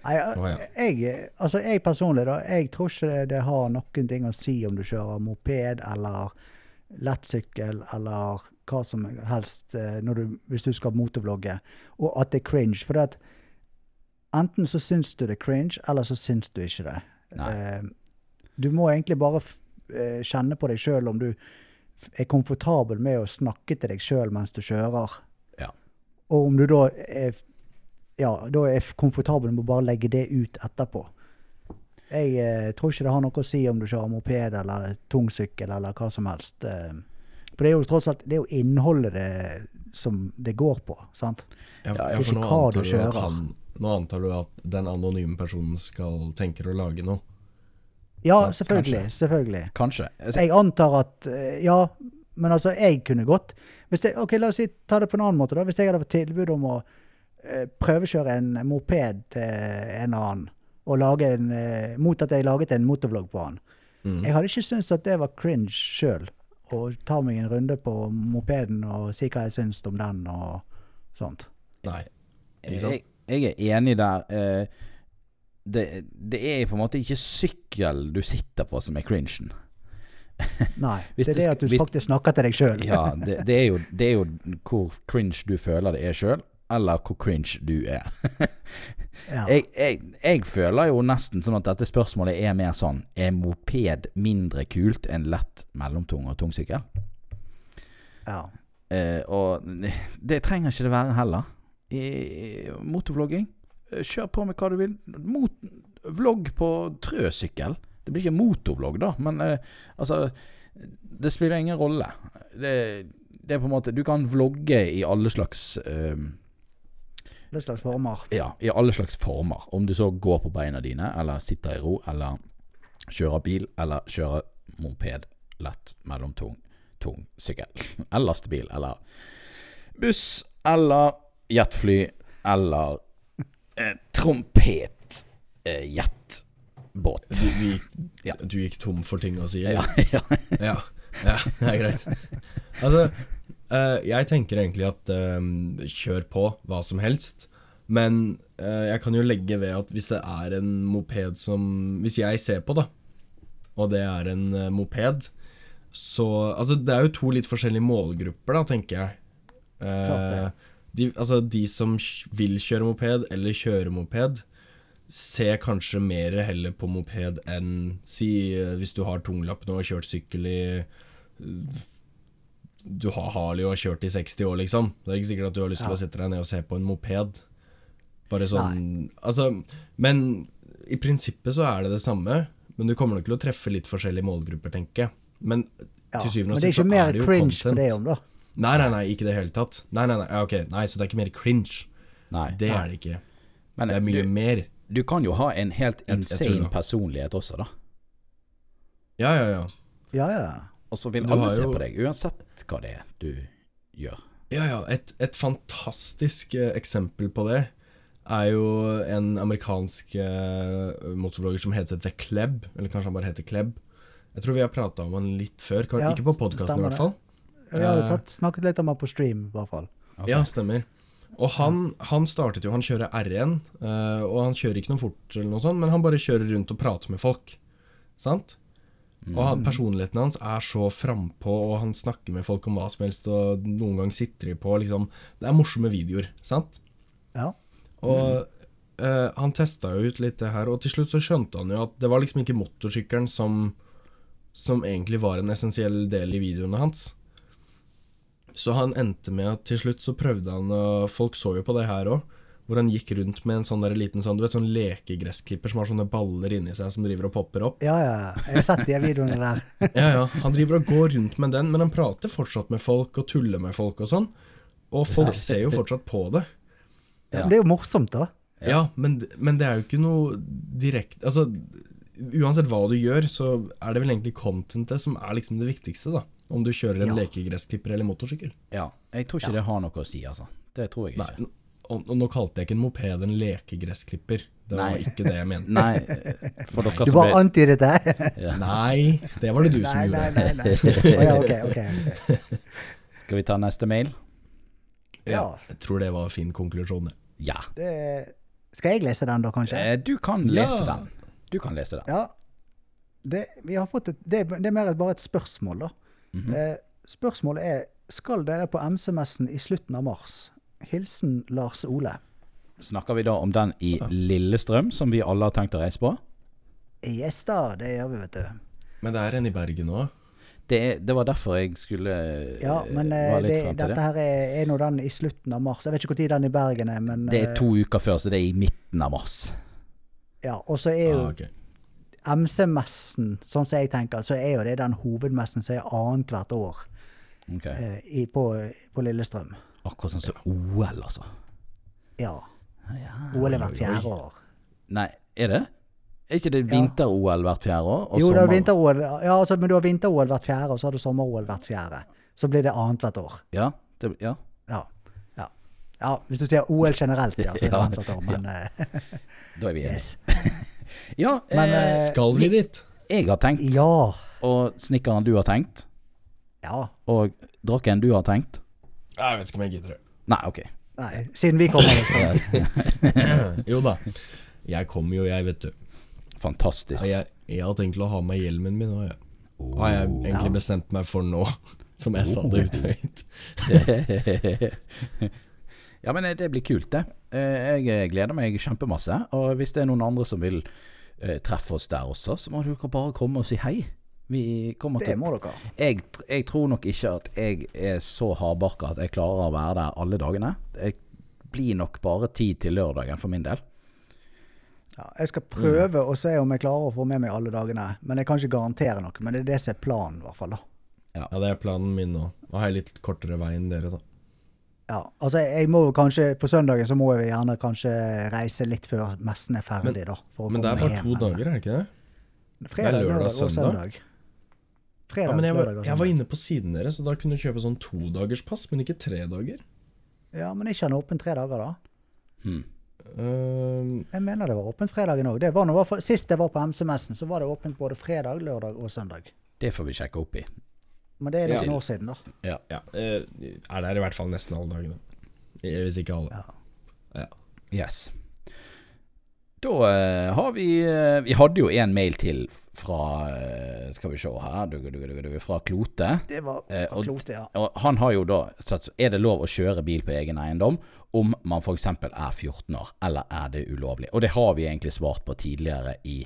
Nei, jeg, altså jeg personlig, da, jeg tror ikke det, det har noen ting å si om du kjører moped eller lettsykkel eller hva som helst eh, du, hvis du skal motorvlogge, og at det er cringe. For at enten så syns du det er cringe, eller så syns du ikke det. Eh, du må egentlig bare eh, kjenne på deg sjøl om du er komfortabel med å snakke til deg sjøl mens du kjører. Ja. Og om du da er, ja, da er komfortabel med å bare legge det ut etterpå. Jeg eh, tror ikke det har noe å si om du kjører moped eller tungsykkel eller hva som helst. Eh, for det er jo tross alt det er jo innholdet det som det går på. sant? Ja, Ja, ja, for nå antar, du at han, nå antar du at den anonyme personen skal tenker å lage noe. Ja, Sant, selvfølgelig. kanskje. selvfølgelig. Kanskje. Jeg antar at eh, Ja, men altså, jeg kunne godt hvis jeg, Ok, la oss si, ta det på en annen måte. da. Hvis jeg hadde fått tilbud om å eh, prøvekjøre en moped til en annen, og lage en, eh, mot at jeg laget en motorvlogg på han Mm. Jeg hadde ikke syntes at det var cringe sjøl. Å ta meg en runde på mopeden og si hva jeg syns om den og sånt. Nei. Jeg, jeg er enig der. Eh, det, det er på en måte ikke sykkel du sitter på som er cringen. Nei. Hvis det er det det at du hvis- faktisk snakker til deg sjøl. Ja, det, det, er jo, det er jo hvor cringe du føler det er sjøl, eller hvor cringe du er. Ja. Jeg, jeg, jeg føler jo nesten som at dette spørsmålet er mer sånn Er moped mindre kult enn lett, mellomtung og tung sykkel? ja. Eh, og det trenger ikke det være heller. I, motorvlogging, eh, kjør på med hva du vil. Mot, vlogg på trøsykkel. Det blir ikke motorvlogg, da, men eh, altså Det spiller ingen rolle. Det, det er på en måte Du kan vlogge i alle slags eh, Hva slags former. Ja, i alle slags former. Om du så går på beina dine, eller sitter i ro, eller kjører bil, eller kjører moped, lett, mellom tung sykkel. Eller lastebil, eller buss, eller jetfly, eller eh, trompet, eh, jetbåt. Du, du, gikk, Ja. du gikk tom for ting å si? Ja, ja. Ja, ja, det er greit. Altså, jeg tenker egentlig at eh, kjør på hva som helst. Men eh, jeg kan jo legge ved at hvis det er en moped som Hvis jeg ser på, da, og det er en eh, moped, så Altså, det er jo to litt forskjellige målgrupper, da, tenker jeg. Eh, de, altså, de som vil kjøre moped, eller kjøre moped, ser kanskje mer heller på moped enn Si eh, hvis du har tunglapp nå og har kjørt sykkel i eh, Du har Harley og har kjørt i 60 år, liksom. Det er ikke sikkert at du har lyst til Ja. å sette deg ned og se på en moped. Bare sånn Altså, men i prinsippet så er det det samme. Men du kommer nok til å treffe litt forskjellige målgrupper, tenker jeg. Men Ja. til syvende Men sist det er det jo content. ikke mer er ikke mer cringe på det om, da. Nei, nei, nei, ikke i det hele tatt. Nei, nei, nei, ok, nei, så det er ikke mer cringe. Nei. Det er det ikke. Men Det er mye du, mer. du kan jo ha en helt Jeg- jeg insane personlighet også, da. Ja, ja, ja. Ja, ja. Og så vil Du alle se jo- på deg, uansett hva det er du gjør. Ja, ja. Et, et fantastisk eh, eksempel på det er jo en amerikansk eh, motorblogger som heter The Kleb. Eller kanskje han bare heter Kleb. Jeg tror vi har prata om han litt før. Kan, Ja, ikke på podkasten, i hvert fall. Vi har Eh. satt, snakket litt om han på stream, i hvert fall. Okay. Ja, stemmer. Og han, han startet jo Han kjører R1, eh, og han kjører ikke noe fort, eller noe sånt, men han bare kjører rundt og prater med folk. Sant? Og han, personligheten hans er så frampå, og han snakker med folk om hva som helst, og noen ganger sitter de på liksom Det er morsomme videoer, sant? Ja. Og eh, han testa jo ut litt det her, og til slutt så skjønte han jo at det var liksom ikke motorsykkelen som, som egentlig var en essensiell del i videoene hans. Så han endte med at til slutt så prøvde han Folk så jo på det her òg. Hvor han gikk rundt med en sånn der liten sånn Du vet sånn lekegresskklipper som har sånne baller inni seg som driver og popper opp. Ja, ja. ja. Jeg har sett de videoene der. Ja, ja. Han driver og går rundt med den, men han prater fortsatt med folk og tuller med folk og sånn. Og folk ser jo fortsatt på det. Ja. Men Det er jo morsomt, da. Ja, men, men det er jo ikke noe direkte Altså, uansett hva du gjør, så er det vel egentlig contentet som er liksom det viktigste, da. Om du kjører en Ja. lekegresskklipper eller motorsykkel. Ja. Jeg tror ikke det har noe å si, altså. Det tror jeg ikke. Nei. Og, og nå kalte jeg ikke en moped en lekegressklipper. Det var Nei. ikke det jeg mente. Nei, for dere Du var bare ble antydet det. ja. Nei, det var det du som gjorde. nei, nei. nei. Okay, okay, ok. ok. Skal vi ta neste mail? Ja, jeg tror det var en fin konklusjon. Ja. Det, skal jeg lese den, da, kanskje? Eh, Du kan lese Ja. den. Du kan lese den. Ja. Det, vi har fått et, det, det er mer et, bare et spørsmål, da. Mm -hmm. spørsmålet er Skal dere på MC-messen i slutten av mars? Hilsen Lars Ole. Snakker vi da om den i Lillestrøm, som vi alle har tenkt å reise på? Yes da, det gjør vi, vet du. Men det er en i Bergen òg. Det, det var derfor jeg skulle Ja, eh, men eh, være litt det, dette det. her er, er nå den i slutten av mars. Jeg vet ikke når den i Bergen er, men Det er eh, to uker før, så det er i midten av mars. Ja, og så er jo Ah, okay. MC-messen, sånn som jeg tenker, så er jo det den hovedmessen som er annethvert år okay. eh, i, på, på Lillestrøm. Akkurat sånn som OL, altså. Ja. Ja. OL er hvert fjerde år. Nei, er det? Er ikke det vinter-OL hvert fjerde år? og Jo, det er vinter-OL, ja, altså, men du har vinter-OL hvert fjerde, og så har du sommer-OL hvert fjerde. Så blir det annethvert år. Ja, det, ja. Ja. ja. Ja, hvis du sier OL generelt, ja, så er det Ja. annethvert år, men ja. Da er vi enige. yes. Ja, Men, eh, eh, Skal vi dit? jeg har tenkt, Ja. og snekkeren du har tenkt, Ja. og drakken du har tenkt. Jeg vet ikke om jeg gidder det. Nei, ok. Nei, siden vi kommer, liksom. Jo da. Jeg kommer jo, jeg, vet du. Fantastisk. Ja, jeg, jeg har tenkt å ha med hjelmen min òg, jeg. Har jeg egentlig egentlig bestemt meg for nå, som jeg sa det ut høyt. ja, men det blir kult, det. Eh, Jeg gleder meg kjempemasse. Og hvis det er noen andre som vil eh, treffe oss der også, så må dere bare komme og si hei. Vi kommer Det til må dere. jeg, jeg tror nok ikke at jeg er så hardbarka at jeg klarer å være der alle dagene. Det blir nok bare tid til lørdagen for min del. Ja, jeg skal prøve å se om jeg klarer å få med meg alle dagene. Men jeg kan ikke garantere noe. Men det er det som er planen, i hvert fall. da. Ja, det er planen min nå. har jeg litt kortere vei enn dere, da. Ja, altså jeg må kanskje, På søndagen så må jeg gjerne kanskje reise litt før messen er ferdig. da. For å Men det er bare hjem, to dager, er det ikke det? Fredag, Det er lørdag, lørdag og søndag. søndag. Fredag, Ja, men jeg var, jeg var inne på siden deres, så da kunne du kjøpe sånn todagerspass, men ikke tre dager. Ja, Men ikke han åpen tre dager, da? Hmm. Ehm, Jeg mener det var åpent fredagen òg. Sist jeg var på MC-messen, så var det åpent både fredag, lørdag og søndag. Det får vi sjekke opp i. Men det er litt Ja. år siden, da. Ja. ja, eh, er der i hvert fall nesten alle dagene. Eh, Hvis ikke alle. Ja. Ja. Yes. Da eh, har vi eh, Vi hadde jo en mail til fra eh, Skal vi se her du, du, du, du, Fra Klote. Det var fra og- Klote, ja. Og han har jo da sagt Er det lov å kjøre bil på egen eiendom om man f.eks. er 14 år, eller er det ulovlig? Og det har vi egentlig svart på tidligere i,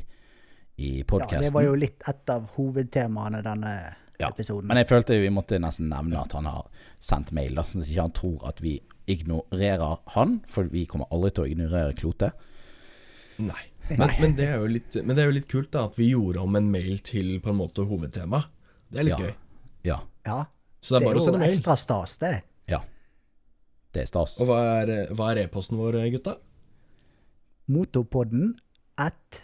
i ja. Det var jo litt et av hovedtemaene denne Ja, episoden. Men jeg følte vi måtte nesten nevne at han har sendt mail, da, sånn at ikke han tror at vi ignorerer han, for vi kommer aldri til å ignorere Klote. Nei. Men, men, det er jo litt, men det er jo litt kult da at vi gjorde om en mail til på en måte hovedtema. Det er litt Ja. gøy. Ja. ja. Så det er bare å sende jo mail. ekstra stas, det. Ja. Det er stas. Og hva er, e-posten e-posten vår, gutta? Motopodden at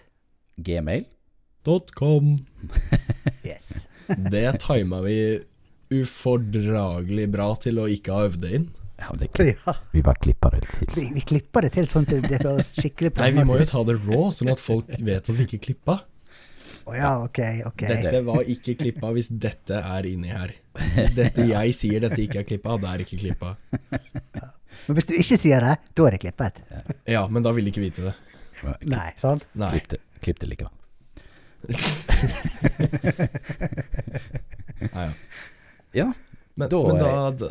Gmail.com. Yes. Det tima vi ufordragelig bra til å ikke ha øvd det inn. Ja, det, Ja. vi bare klipper det til. vi klipper det til sånn at det høres skikkelig Nei, vi må jo ta det raw, sånn at folk vet at vi ikke klippa. Oh, ja, ok, ok. Dette var ikke klippa hvis dette er inni her. Hvis dette jeg sier dette ikke er klippa, det er ikke klippa. Men hvis du ikke sier det, da er det klippet. Ja, men da vil de ikke vite det. Nei, sant? Nei. Klipp det, klipp det likevel. Nei, ja. Ja, Men, Da men da, da,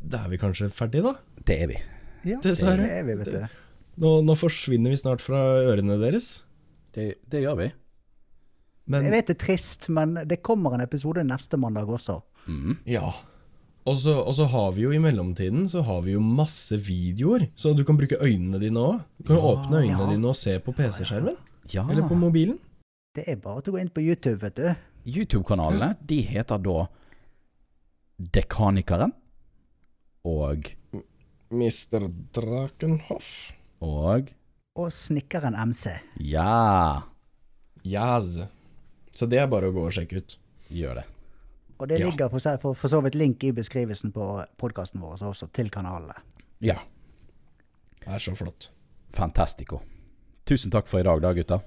da er vi kanskje ferdig, da? det er vi. Ja, Dessverre. Det er vi, vet du. Nå, nå forsvinner vi snart fra ørene deres. Det, det gjør vi. Men Jeg vet det er trist, men det kommer en episode neste mandag også. Mm. Ja. Og så, og så har vi jo i mellomtiden så har vi jo masse videoer, så du kan bruke øynene dine òg. Du kan åpne øynene Ja. dine og se på PC-skjermen. Ja. Eller på mobilen. Det er bare å gå inn på YouTube, vet du. YouTube-kanalene de heter da Dekanikeren og Mr. Drakenhoff. og Og Snekkeren MC. Ja, Jazz. Så det er bare å gå og sjekke ut. gjør det. Og det Ja. ligger seg- for, for så vidt link i beskrivelsen på podkasten vår også, til kanalene. Ja. Det er så flott. Fantastico. Tusen takk for i dag, da, gutter.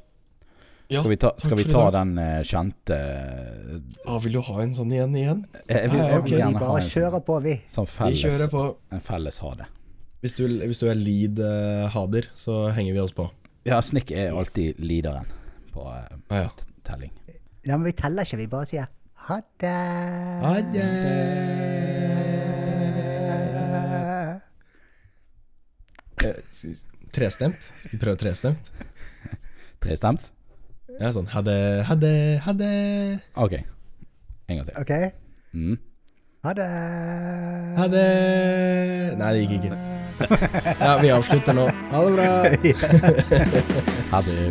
Ja, Skal vi ta, skal vi ta den uh, kjente Ja, Ah, vil du ha en sånn igjen igjen? Jeg vil, jeg vil Vi ha bare en kjører sånn, på, vi. sånn Vi kjører på. en felles ha det. Hvis du, hvis du er lead uh, hader, så henger vi oss på. Ja, Snik er alltid leaderen på uh, Ah, ja. telling. Ja, men vi teller ikke, vi bare sier ha det. Ha det. Eh, Trestemt? Skal vi prøve trestemt? Trestemt? Ja, sånn ha det, ha det, ha det. OK. En gang til. OK? Mm. Ha det. Ha det. Nei, det gikk ikke. Ja, vi avslutter nå. Ha det bra. Ha det.